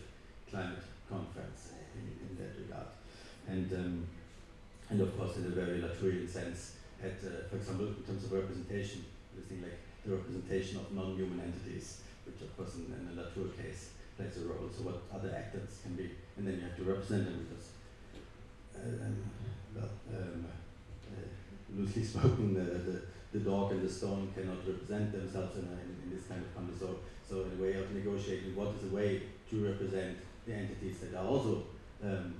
[SPEAKER 3] climate conference in, in that regard, and um, and of course in a very Latourian sense at, uh, for example, in terms of representation, think like the representation of non-human entities, which of course in, in the Latour case plays a role. So what other actors can be, and then you have to represent them because, uh, um, well, um, uh, loosely spoken, the, the, the dog and the stone cannot represent themselves in, in, in this kind of context. So, so in a way of negotiating, what is a way to represent the entities that are also um,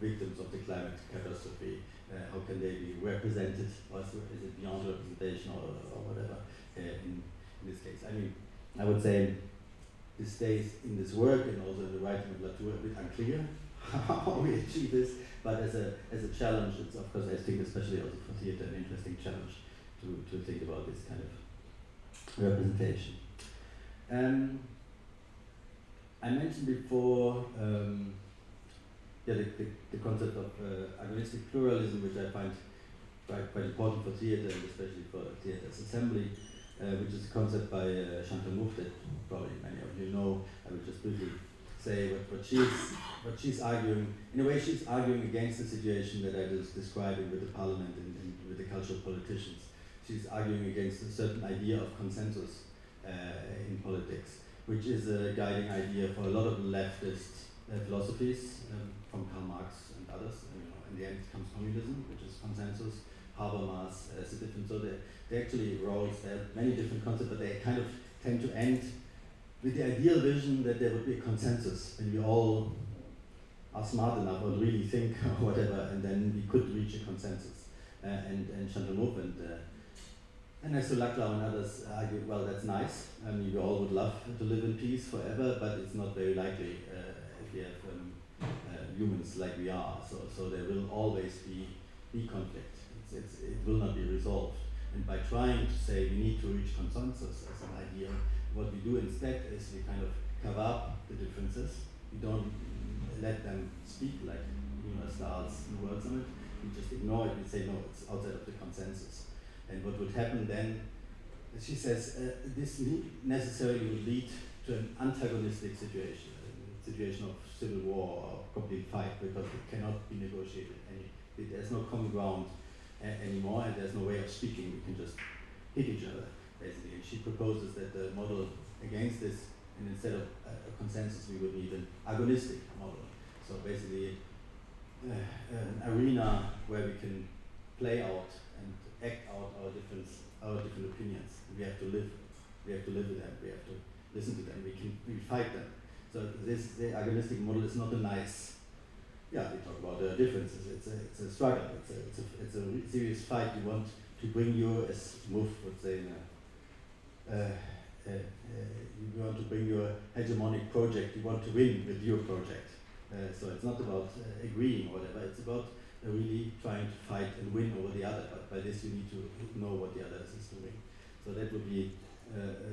[SPEAKER 3] victims of the climate catastrophe uh, how can they be represented, or is it beyond representation or, or whatever uh, in, in this case. I mean, I would say this stays in this work and also in the writing of Latour a bit unclear how we achieve this, but as a, as a challenge, it's of course, I think especially also for theatre, an interesting challenge to, to think about this kind of representation. Um, I mentioned before um, yeah, the, the, the concept of uh, agonistic pluralism, which I find quite, quite important for theatre and especially for theatre's assembly, uh, which is a concept by uh, Chantal Mouffe that probably many of you know. I will just briefly say what, what she's what she's arguing. In a way, she's arguing against the situation that I was describing with the parliament and, and with the cultural politicians. She's arguing against a certain idea of consensus uh, in politics, which is a guiding idea for a lot of leftist uh, philosophies. Um, from Karl Marx and others. And, you know, in the end, comes communism, which is consensus. Habermas as a different. So they, they actually roles. There are many different concepts, but they kind of tend to end with the ideal vision that there would be a consensus, and we all are smart enough or really think or whatever, and then we could reach a consensus. Uh, and and Mouffe and uh, and Ernesto Laclau and others argue, well, that's nice. I mean, we all would love to live in peace forever, but it's not very likely uh, we have um, humans like we are. So, so there will always be, be conflict. It's, it's, it will not be resolved. And by trying to say we need to reach consensus as an idea, what we do instead is we kind of cover up the differences. We don't let them speak like you know stars in the World Summit. You just ignore it We say no, it's outside of the consensus. And what would happen then? She says uh, this necessarily would lead to an antagonistic situation, situation of civil war or complete fight because it cannot be negotiated. Any, there's no common ground anymore, and there's no way of speaking. We can just hit each other basically. And she proposes that the model against this, and instead of a, a consensus, we would need an agonistic model. So basically, uh, an arena where we can play out and act out our different our different opinions. We have to live. We have to live with them. We have to listen to them. We can we fight them. So this the agonistic model is not a nice. Yeah, we talk about the differences. It's a it's a struggle. It's a it's a it's a serious fight. You want to bring your as Mouffe would say a uh, uh, you want to bring your hegemonic project, you want to win with your project. Uh, so it's not about agreeing or whatever, it's about really trying to fight and win over the other. But by this, you need to know what the other is doing. So that would be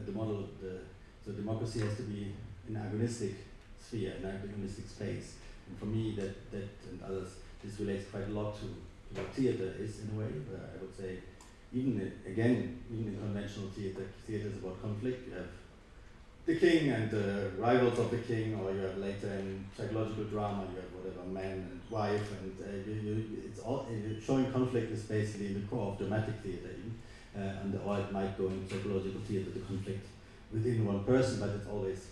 [SPEAKER 3] the model. The, so democracy has to be an agonistic sphere, an agonistic space. And for me, that, that and others, this relates quite a lot to, to what theater is in a way, I would say even again, even in conventional theater, theater is about conflict. You have the king and the rivals of the king, or you have later in psychological drama, you have whatever man and wife, and uh, you, you, it's all uh, showing conflict is basically in the core of dramatic theater, even, uh, and or it might go in psychological theater, the conflict within one person, but it's always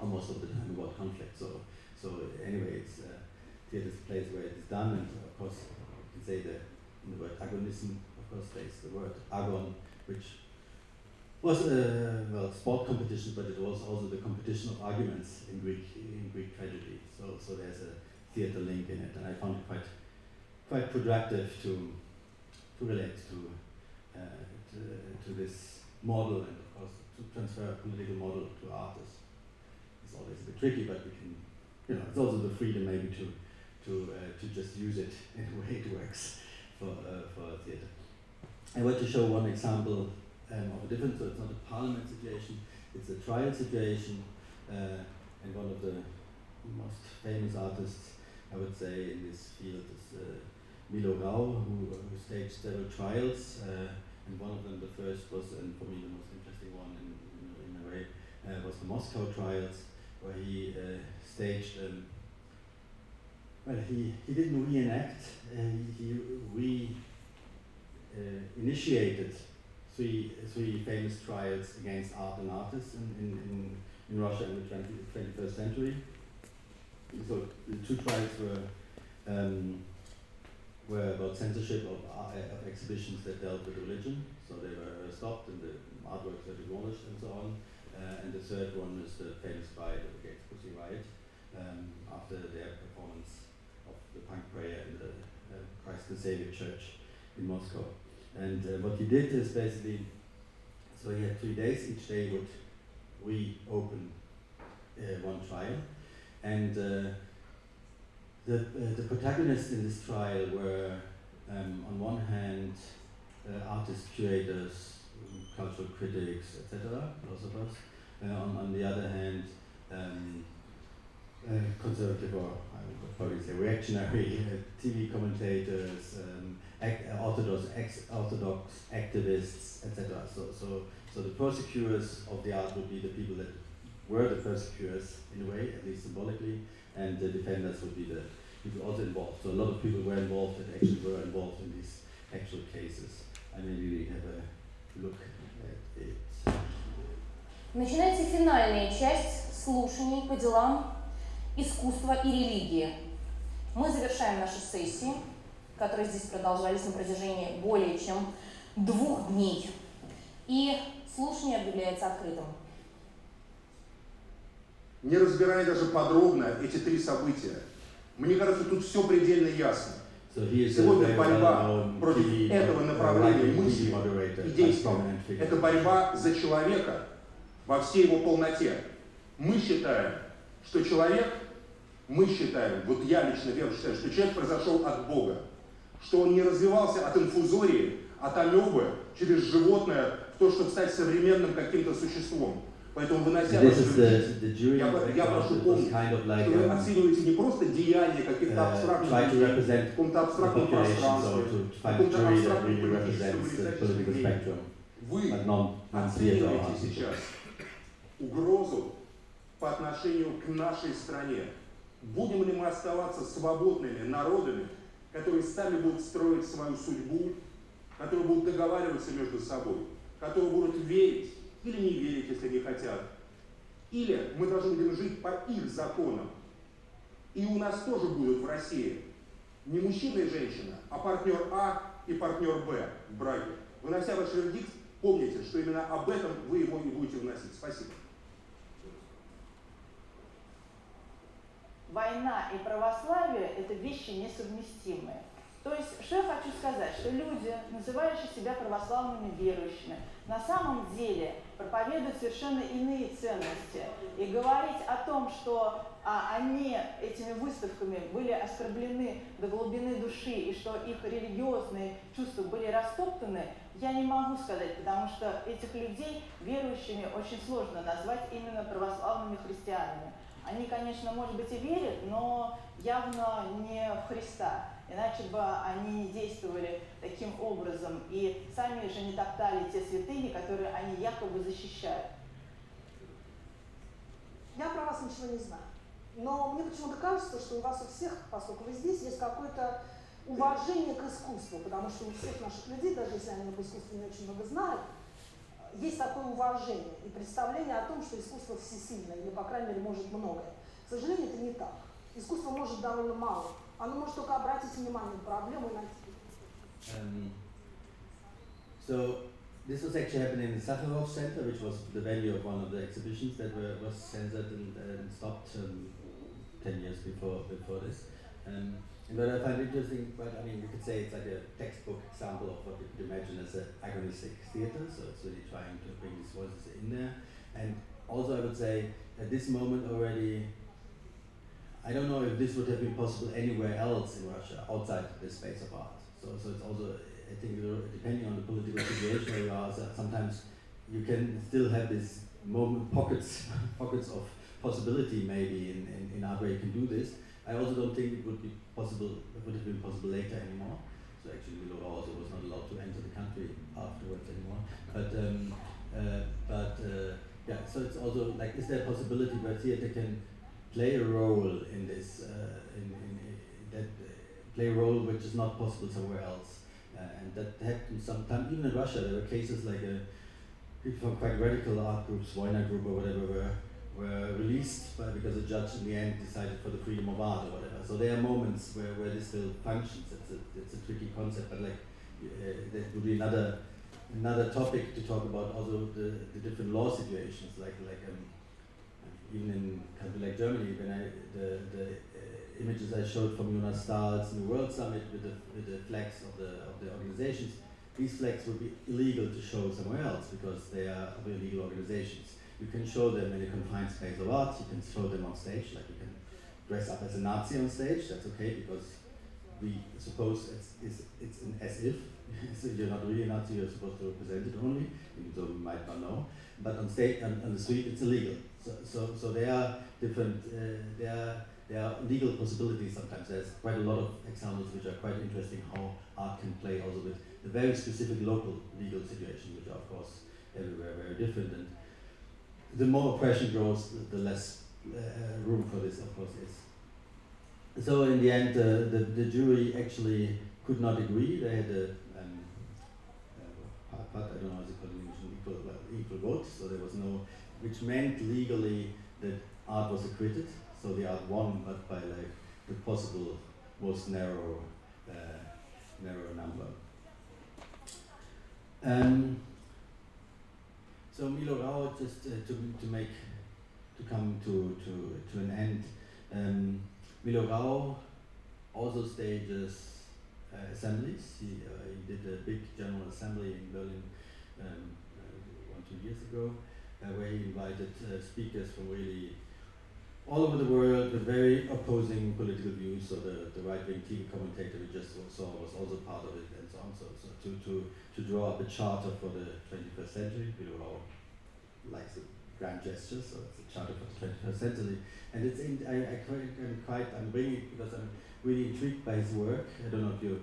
[SPEAKER 3] almost of the time about conflict. So, so anyway, it's uh, theater is a place where it is done, and of course, you can say the in the word agonism of course, place, the word agon, which was a well sport competition, but it was also the competition of arguments in Greek in Greek tragedy. So so there's a theatre link in it, and I found it quite quite productive to to relate to uh, to, to this model and of course to transfer a political model to artists. Always a bit tricky, but can you know it's also the freedom maybe to to uh, to just use it in a way it works for uh, for theatre. I want to show one example um, of a difference. So it's not a parliament situation, it's a trial situation. Uh, and one of the most famous artists, I would say, in this field is uh, Milo Rau, who, who staged several trials. Uh, and one of them, the first was, and for me the most interesting one in, in, in a way, uh, was the Moscow trials, where he uh, staged um, well, he, he didn't reenact, uh, he, re uh, initiated three, three famous trials against art and artists in, in, in, in Russia in the 20, 21st century. So the two trials were um, were about censorship of, uh, of exhibitions that dealt with religion. So they were stopped and the artworks were demolished and so on. Uh, and the third one is the famous riot against Pussy Riot um, after their performance of the punk prayer in the uh, Christ the Savior Church in Moscow. And uh, what he did is basically, so he had three days, each day would reopen uh, one trial. And uh, the, uh, the protagonists in this trial were, um, on one hand, artists, curators, cultural critics, etc., philosophers. Uh, on, on the other hand, um, conservative or I would probably say reactionary TV commentators, um, act, uh, orthodox, ex, orthodox activists, etc. So, so, so the persecutors of the art would be the people that were the persecutors in a way, at least symbolically, and the defenders would be the people also involved. So a lot of people were involved and actually were involved in these actual cases. I maybe we have a.
[SPEAKER 4] Начинается финальная часть слушаний по делам искусства и религии. Мы завершаем наши сессии. которые здесь продолжались на протяжении более чем двух дней. И слушание объявляется открытым.
[SPEAKER 5] Не разбирая даже подробно эти три события, мне кажется, тут все предельно ясно. Сегодня борьба против этого направления мысли и действия. Это борьба за человека во всей его полноте. Мы считаем, что человек, мы считаем, вот я лично верю, считаю, что человек произошел от Бога что он не развивался от инфузории, от амебы через животное в то, чтобы стать современным каким-то существом. Поэтому вынося this is the, the jury я, я прошу помнить, kind of like, что вы оцениваете не просто деяния каких-то uh, абстрактных людей, в каком-то абстрактном пространстве, в каком-то абстрактном политическом Вы оцениваете сейчас угрозу по отношению к нашей стране. Будем ли мы оставаться свободными народами, которые сами будут строить свою судьбу, которые будут договариваться между собой, которые будут верить или не верить, если не хотят. Или мы должны будем жить по их законам. И у нас тоже будут в России не мужчина и женщина, а партнер А и партнер Б в браке. Вынося ваш вердикт, помните, что именно об этом вы его и будете вносить. Спасибо.
[SPEAKER 6] Война и православие – это вещи несовместимые. То есть, что я хочу сказать, что люди, называющие себя православными верующими, на самом деле проповедуют совершенно иные ценности. И говорить о том, что а, они этими выставками были оскорблены до глубины души и что их религиозные чувства были растоптаны, я не могу сказать, потому что этих людей верующими очень сложно назвать именно православными христианами. Они, конечно, может быть и верят, но явно не в Христа. Иначе бы они не действовали таким образом и сами же не топтали те святыни, которые они якобы защищают.
[SPEAKER 7] Я про вас ничего не знаю. Но мне почему-то кажется, что у вас у всех, поскольку вы здесь, есть какое-то уважение к искусству, потому что у всех наших людей, даже если они об искусстве не очень много знают, есть такое уважение и представление о том, что искусство всесильное, или, по крайней мере, может многое. К сожалению, это не так. Искусство может довольно мало. Оно может только обратить внимание на проблему и найти.
[SPEAKER 3] Um, so this was actually happening in the Sakharov Center, which was the venue of one of the exhibitions that were, was censored and, and stopped um, 10 years before, before this. Um, and what I find interesting, but I mean, you could say it's like a textbook example of what you could imagine as an agonistic theater, so it's really trying to bring these voices in there. And also, I would say, at this moment already, I don't know if this would have been possible anywhere else in Russia outside the space of art. So, so it's also, I think, depending on the political situation where you are, sometimes you can still have this moment pockets pockets of possibility maybe in, in, in art where you can do this. I also don't think it would be possible, it would have been possible later anymore. So actually, Milo also was not allowed to enter the country afterwards anymore. But um, uh, but uh, yeah, so it's also like, is there a possibility where theater can play a role in this, uh, in, in, that uh, play a role which is not possible somewhere else, uh, and that happened sometimes. Even in Russia, there were cases like a, people from quite radical art groups, Voina group or whatever, were were released by, because the judge in the end decided for the freedom of art or whatever. So there are moments where, where this still functions. It's a, it's a tricky concept, but like uh, that would be another another topic to talk about. Also the, the different law situations, like like um, even in country like Germany, when I the the uh, images I showed from Jonas Staal's New World Summit with the with the flags of the of the organizations, these flags would be illegal to show somewhere else because they are illegal organizations. You can show them in a confined space of art. You can show them on stage, like you can dress up as a Nazi on stage. That's okay because we suppose it's it's, it's an as if. so you're not really a Nazi. You're supposed to represent it only, even though we might not know. But on stage, on, on the street, it's illegal. So, so, so there are different, uh, there, are, there are legal possibilities sometimes. There's quite a lot of examples which are quite interesting how art can play also with the very specific local legal situation, which are of course everywhere very different. And the more oppression grows, the, less uh, room for this, of course, is. So in the end, uh, the, the jury actually could not agree. They had a um, uh, part, I don't know how to call it, equal, equal vote, so there was no which meant legally that art was acquitted, so the art won, but by like the possible most narrow, uh, narrow number. Um, so Milo Rau, just uh, to, to make, to come to, to, to an end, um, Milo Rau also stages uh, assemblies. He, uh, he did a big general assembly in Berlin um, uh, one, two years ago uh, where he invited uh, speakers from really all over the world with very opposing political views. So the, the right-wing TV commentator we just saw was also part of it and so on. So, so to, to, to draw up a charter for the 21st century, we were all like it grand gesture, so it's a charter for the 21st century. And it's in, I, I quite, I'm quite, I'm bringing it because I'm really intrigued by his work. I don't know if you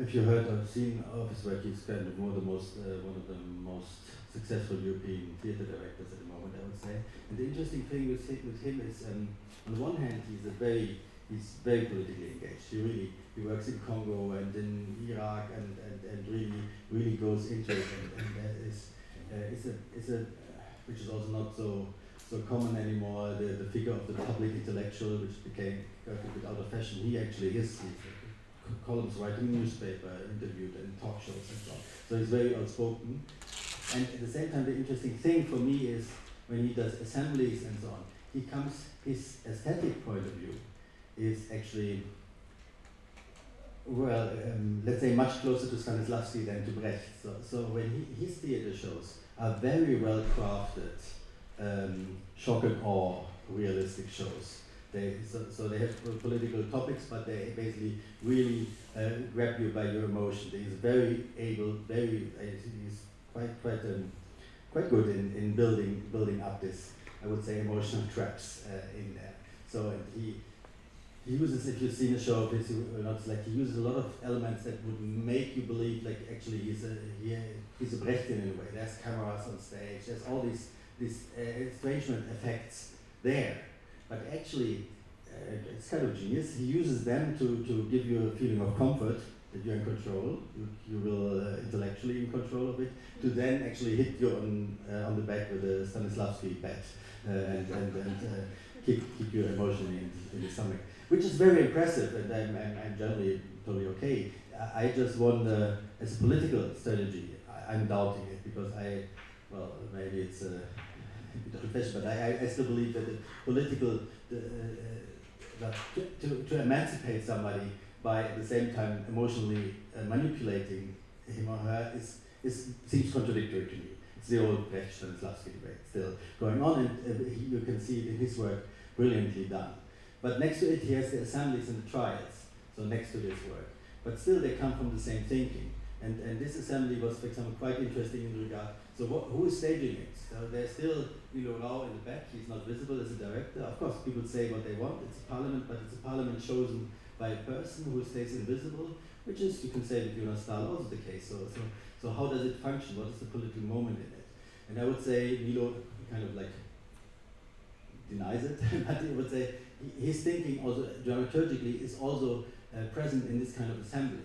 [SPEAKER 3] if you heard or seen of his work, he's kind of one of the most, uh, one of the most successful European theatre directors at the moment, I would say. And the interesting thing with, with him is, um, on the one hand, he's a very, he's very politically engaged. He really, he works in Congo and in Iraq and, and, and really, really goes into it and, and is, uh, is a, is a, which is also not so, so common anymore, the, the figure of the public intellectual, which became a bit out of fashion. He actually is, he's columns writing newspaper, interviewed and talk shows and so on. So he's very outspoken. And at the same time, the interesting thing for me is when he does assemblies and so on, he comes, his aesthetic point of view is actually, well, um, let's say much closer to Stanislavski than to Brecht. So, so when he, his theater shows are very well crafted, um, shock and awe realistic shows they, so, so they have political topics, but they basically really uh, grab you by your emotion. He's very able, very, uh, he's quite, quite, um, quite good in, in building, building up this, I would say, emotional traps uh, in there. So he, he uses, if you've seen a show of his, not like he uses a lot of elements that would make you believe like actually he's a he, he's a Brechtian in a way. There's cameras on stage. There's all these these uh, estrangement effects there but actually uh, it's kind of genius. He uses them to, to give you a feeling of comfort that you're in control, you, you will uh, intellectually in control of it, to then actually hit you on, uh, on the back with a Stanislavski bat uh, and, and, and uh, kick you emotionally in, in, the stomach, which is very impressive and I'm, I'm, I'm generally totally okay. I, just wonder, as a political strategy, I, am doubting it because I, well, maybe it's a confession, but I, I, still believe that the political, the, uh, to, to, to, emancipate somebody by at the same time emotionally uh, manipulating him or her is, is seems contradictory to me. It's the old Brecht Stanislavski debate still going on, and uh, you can see it in his work brilliantly done. But next to it, he has the assemblies and the trials, so next to this work. But still, they come from the same thinking. And, and this assembly was, for example, quite interesting in regard so what, who is staging it? So there's still Milo Rau in the back. He's not visible as a director. Of course, people say what they want. It's a parliament, but it's a parliament chosen by a person who stays invisible, which is, you can say, with Jonas Staal also the case. So, so, so how does it function? What is the political moment in it? And I would say Milo kind of like denies it, but I would say his thinking also dramaturgically is also uh, present in this kind of assembly.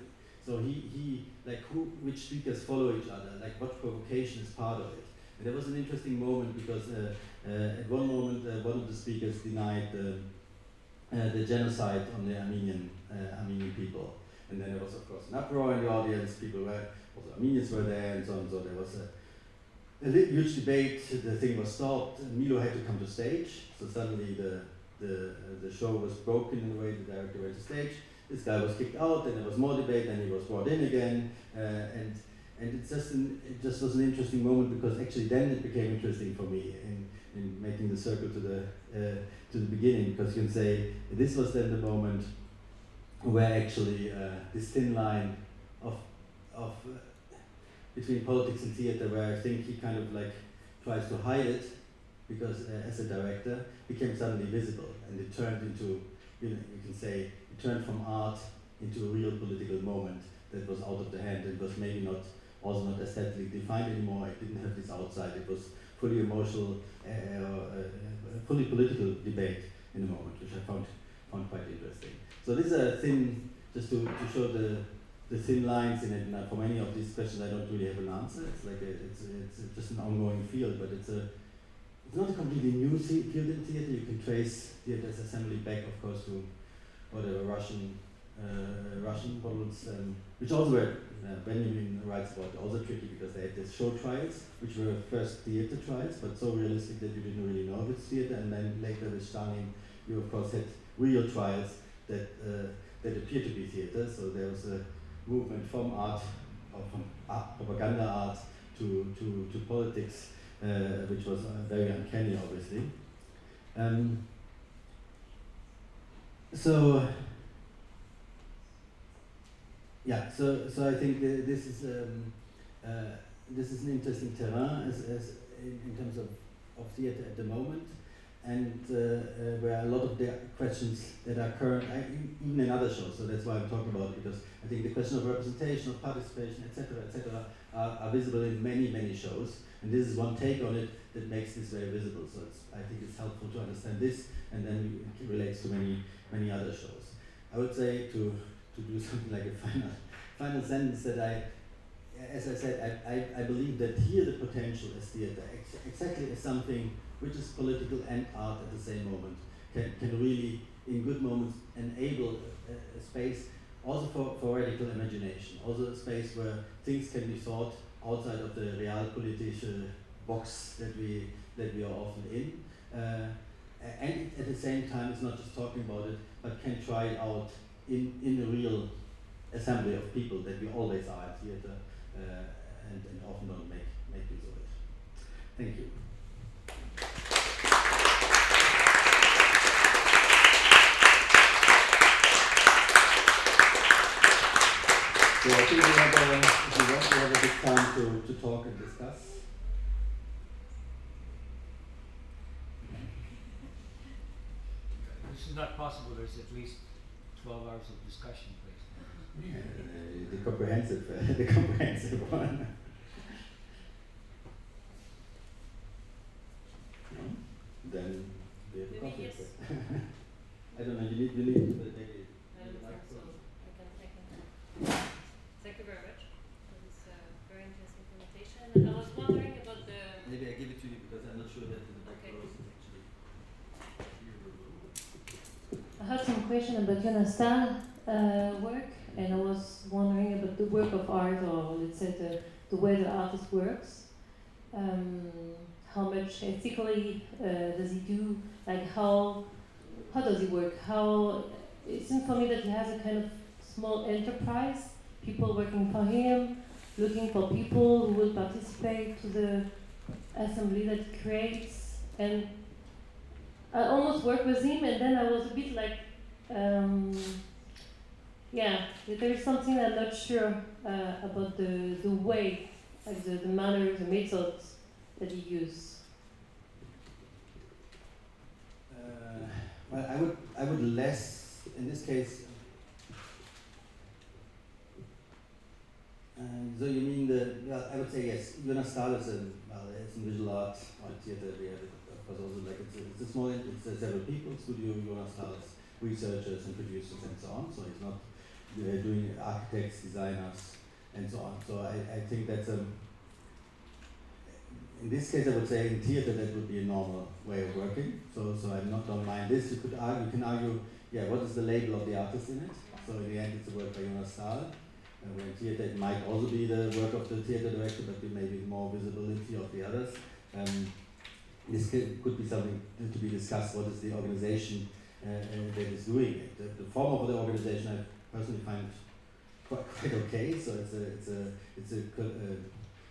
[SPEAKER 3] So he, he like who, which speakers follow each other, like what provocation is part of it. And there was an interesting moment because uh, uh, at one moment uh, one of the speakers denied uh, uh, the genocide on the Armenian uh, Armenian people, and then there was of course an uproar in the audience. People were also Armenians were there and so on. So there was a, a huge debate. The thing was stopped. Milo had to come to stage. So suddenly the the the show was broken in a way. The director went to stage this guy was kicked out, and there was more debate, and he was brought in again, uh, and and it just an, it just was an interesting moment because actually then it became interesting for me in, in making the circle to the uh, to the beginning because you can say this was then the moment where actually uh, this thin line of of uh, between politics and theater where I think he kind of like tries to hide it because uh, as a director became suddenly visible and it turned into you know you can say turned from art into a real political moment that was out of the hand. and was maybe not also not aesthetically defined anymore. It didn't have this outside. It was fully emotional, uh, uh, fully political debate in the moment, which I found found quite interesting. So this is a thin, just to, to show the the thin lines in it. And for many of these questions, I don't really have an answer. It's like a, it's it's just an ongoing field, but it's a it's not a completely new field in theater. You can trace theater's assembly back, of course, to whatever Russian uh, Russian models, um, which also were uh, Benjamin writes about also tricky because they had these show trials, which were first theater trials, but so realistic that you didn't really know if it's theater, and then later with Stalin, you of course had real trials that uh, that appeared to be theater. So there was a movement from art, or from art, propaganda art to to to politics, uh, which was uh, very uncanny, obviously. Um, so yeah, so so I think this is um, uh, this is an interesting terrain as, as in, in, terms of of theater at the moment and uh, uh, where a lot of the questions that are current, even in other shows, so that's why I'm talking about it, because I think the question of representation, of participation, etc., etc., are, are visible in many, many shows, and this is one take on it that makes this very visible. So I think it's helpful to understand this, and then it relates to many, many other shows. I would say to to do something like a final, final sentence that I, as I said, I, I, I believe that here the potential as theater, ex exactly as something which is political and art at the same moment, can, can really, in good moments, enable a, a space also for, for radical imagination, also a space where things can be thought outside of the real realpolitische box that we, that we are often in. Uh, and at the same time, it's not just talking about it, but can try it out in, in the real assembly of people that we always are at theatre uh, and, and often don't make, make use of it. Thank you. So I think we have a, we have a bit time to, to talk and discuss.
[SPEAKER 8] This is not possible, there's at least 12 hours of discussion, please.
[SPEAKER 3] Yeah, the, the comprehensive, uh, the comprehensive one. Then we have a coffee. Yes. I don't know, you need, you need, but maybe.
[SPEAKER 9] Thank you very much for this uh, very interesting presentation. And I was wondering about the.
[SPEAKER 3] Maybe I give it to you because I'm not sure that the back okay. row is actually.
[SPEAKER 9] I had Staal uh, work, and I was wondering about the work of art, or let's say the, the way the artist works. Um, how much ethically uh, does he do? Like how how does he work? How it seems for me that he has a kind of small enterprise, people working for him, looking for people who will participate to the assembly that he creates, and I almost worked with him, and then I was a bit like, um, yeah, there is something I'm not sure uh, about the, the way, like the, the manner, the methods that he uses.
[SPEAKER 3] Uh, well, I would, I would less, in this case, uh, so you mean the, well, I would say yes, Jonas Staal is a, well, it's in visual art, art theater, we have but also like it's a, it's a small, it's a several people, studio Jonas has researchers and producers and so on, so he's not uh, doing architects, designers, and so on. So I, I think that's a, in this case I would say in theater that would be a normal way of working, so, so I not, don't mind this. You could argue, you can argue, yeah, what is the label of the artist in it? So in the end it's a work by Jonas Staal. And when theater it might also be the work of the theater director, but there may be more visibility of the others. Um, this could, could be something to be discussed. What is the organization that is doing it? The, the, form of the organization I personally find quite, quite okay. So it's a it's a it's a uh,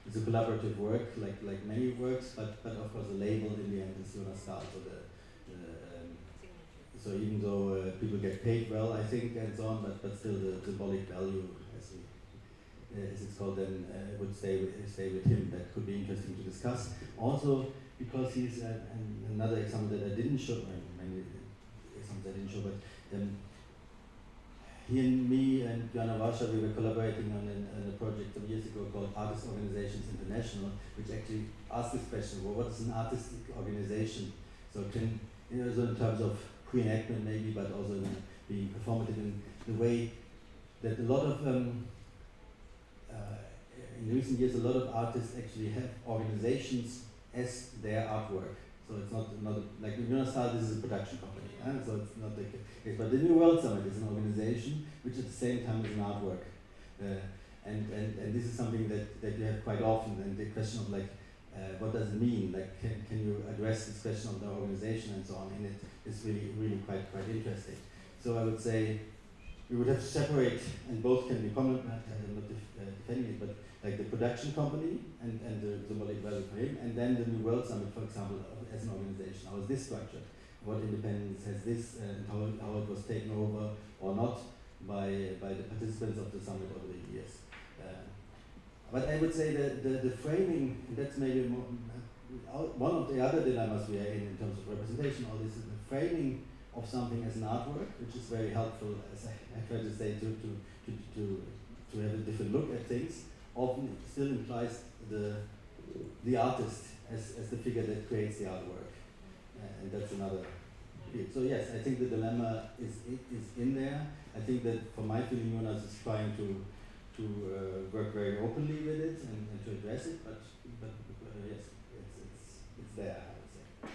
[SPEAKER 3] it's a collaborative work like like many works, but but of course the label in the end is Jonas Staal. So the, um, so even though uh, people get paid well, I think and so on, but but still the symbolic value as we uh, as it's called then uh, would stay with, stay with him. That could be interesting to discuss. Also because he's uh, another example that I didn't show, examples I didn't show, but um, he and me and Joanna Warsza, we were collaborating on, on, a project some years ago called Artist Organizations International, which actually asked this question, well, what is an artistic organization? So can, you know, so in terms of reenactment maybe, but also in being performative in the way that a lot of, um, uh, in recent years, a lot of artists actually have organizations as their artwork. So it's not, not a, like Staal, this is a production company, eh? so it's not the case. But the New World Summit is an organization which at the same time is an artwork. Uh, and, and, and this is something that, that you have quite often, and the question of like, uh, what does it mean? Like, can, can you address this question of the organization and so on? And it is really, really quite, quite interesting. So I would say we would have to separate, and both can be common, I'm not def, uh, defending it, but like the production company and, and the symbolic value for him, and then the New World Summit, for example, as an organization. How is this structured? What independence has this, and how, how it was taken over or not by, by the participants of the summit over the years. Uh, but I would say that the, the framing, that's maybe more, uh, uh, one of the other dilemmas we are in in terms of representation, all this is the framing of something as an artwork, which is very helpful, as I, I to say, to, to, to, to, to have a different look at things, often still implies the, the artist as, as the figure that creates the artwork. Uh, and that's another field. So yes, I think the dilemma is, is in there. I think that for my feeling, Jonas is trying to, to uh, work very openly with it and, and to address it, but, but uh, yes, it's, it's, it's there, I would say.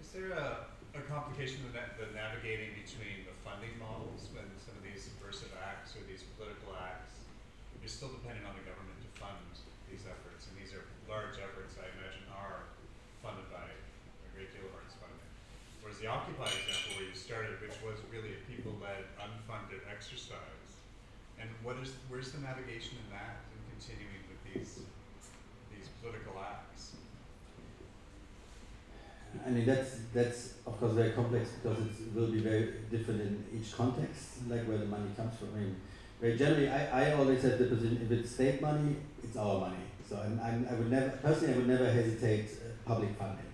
[SPEAKER 10] Is there a, a complication in the, the navigating between the funding models when some of these subversive acts or these political acts, you're still depending on the government to fund these efforts, and these are large efforts, I imagine, are funded by a great deal of arts funding. Whereas the Occupy example, where you started, which was really a people-led, unfunded exercise, and what is where's the navigation in that and continuing with these these political acts?
[SPEAKER 3] I mean that's that's of course very complex because it will be very different in each context, like where the money comes from. I mean, generally, I, I always have the position if it's state money, it's our money. So I'm, I'm, i would never personally I would never hesitate uh, public funding.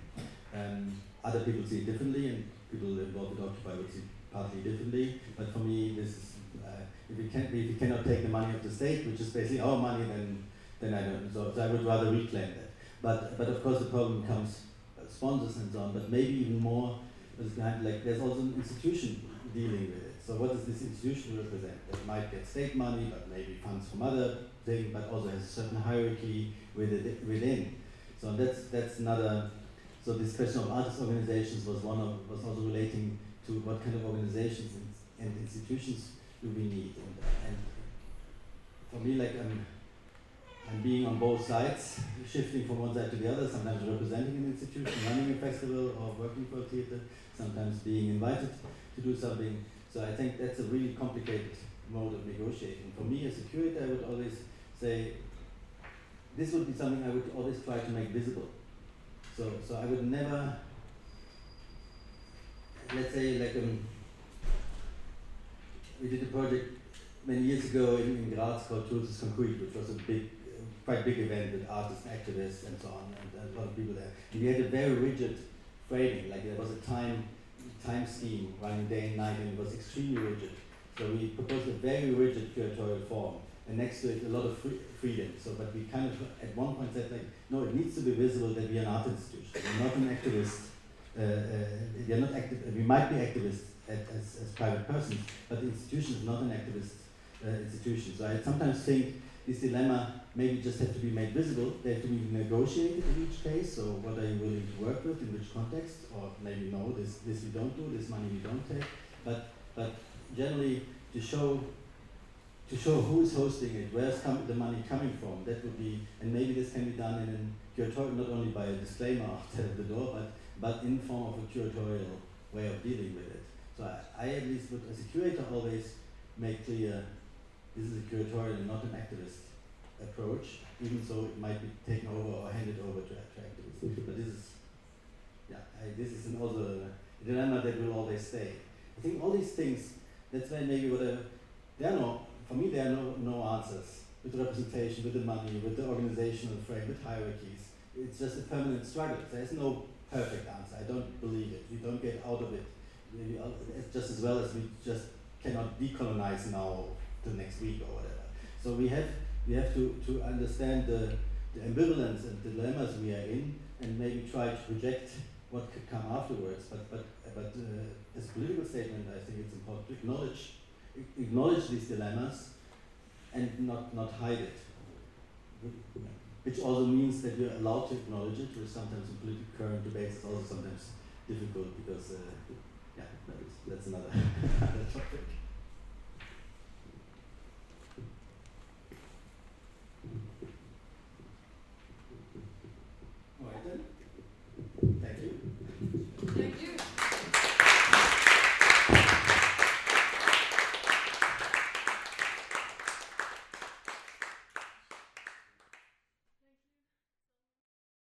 [SPEAKER 3] Um, other people see it differently, and people involved with Occupy would see it partly differently. But for me, this is uh, if you can if you cannot take the money of the state, which is basically our money, then then I don't. So, so I would rather reclaim that. But but of course the problem comes sponsors and so on, but maybe even more like there's also an institution dealing with it. So what does this institution represent? That might get state money, but maybe funds from other things, but also has a certain hierarchy within. So that's that's another. So this question of artist organizations was one of was also relating to what kind of organizations and, and institutions do we need. And, and for me, like I'm, I'm being on both sides, shifting from one side to the other, sometimes representing an institution, running a festival or working for a theater, sometimes being invited to do something. So I think that's a really complicated mode of negotiating. For me as a curator, I would always say, this would be something I would always try to make visible. So, so I would never, let's say like um, we did a project many years ago in, in Graz called Truth is Concrete, which was a big quite big event with artists and activists and so on, and a lot of people there. And we had a very rigid framing, like there was a time time scheme running day and night, and it was extremely rigid. So we proposed a very rigid curatorial form, and next to it a lot of free, freedom. So, but we kind of at one point said like, no, it needs to be visible that we are an art institution. We're not an activist. Uh, uh, we are not active. We might be activists at, as, as private persons, but the institution is not an activist uh, institution. So I sometimes think this dilemma maybe just have to be made visible. They have to be negotiated in each case. So what are you willing to work with in which context? Or maybe no, this this we don't do, this money we don't take. But but generally to show to show who is hosting it, where's the money coming from. That would be, and maybe this can be done in a curatorial, not only by a disclaimer outside the door, but but in form of a curatorial way of dealing with it. So I, I at least would, as a curator, always make clear this is a curatorial and not an activist approach, even though it might be taken over or handed over to, activists. But this is, yeah, I, this is also a dilemma that will always stay. I think all these things, that's why maybe what a, there are no, for me there are no, no answers with representation, with the money, with the organizational frame, with hierarchies. It's just a permanent struggle. There's no perfect answer. I don't believe it. We don't get out of it. Maybe just as well as we just cannot decolonize now the next week or whatever. So we have we have to, to understand the, the ambivalence and dilemmas we are in and maybe try to project what could come afterwards. But but but uh, as a political statement, I think it's important to acknowledge acknowledge these dilemmas and not not hide it. Which also means that you're allowed to acknowledge it, which sometimes in political current debates is also sometimes difficult because uh, yeah, that's, that's another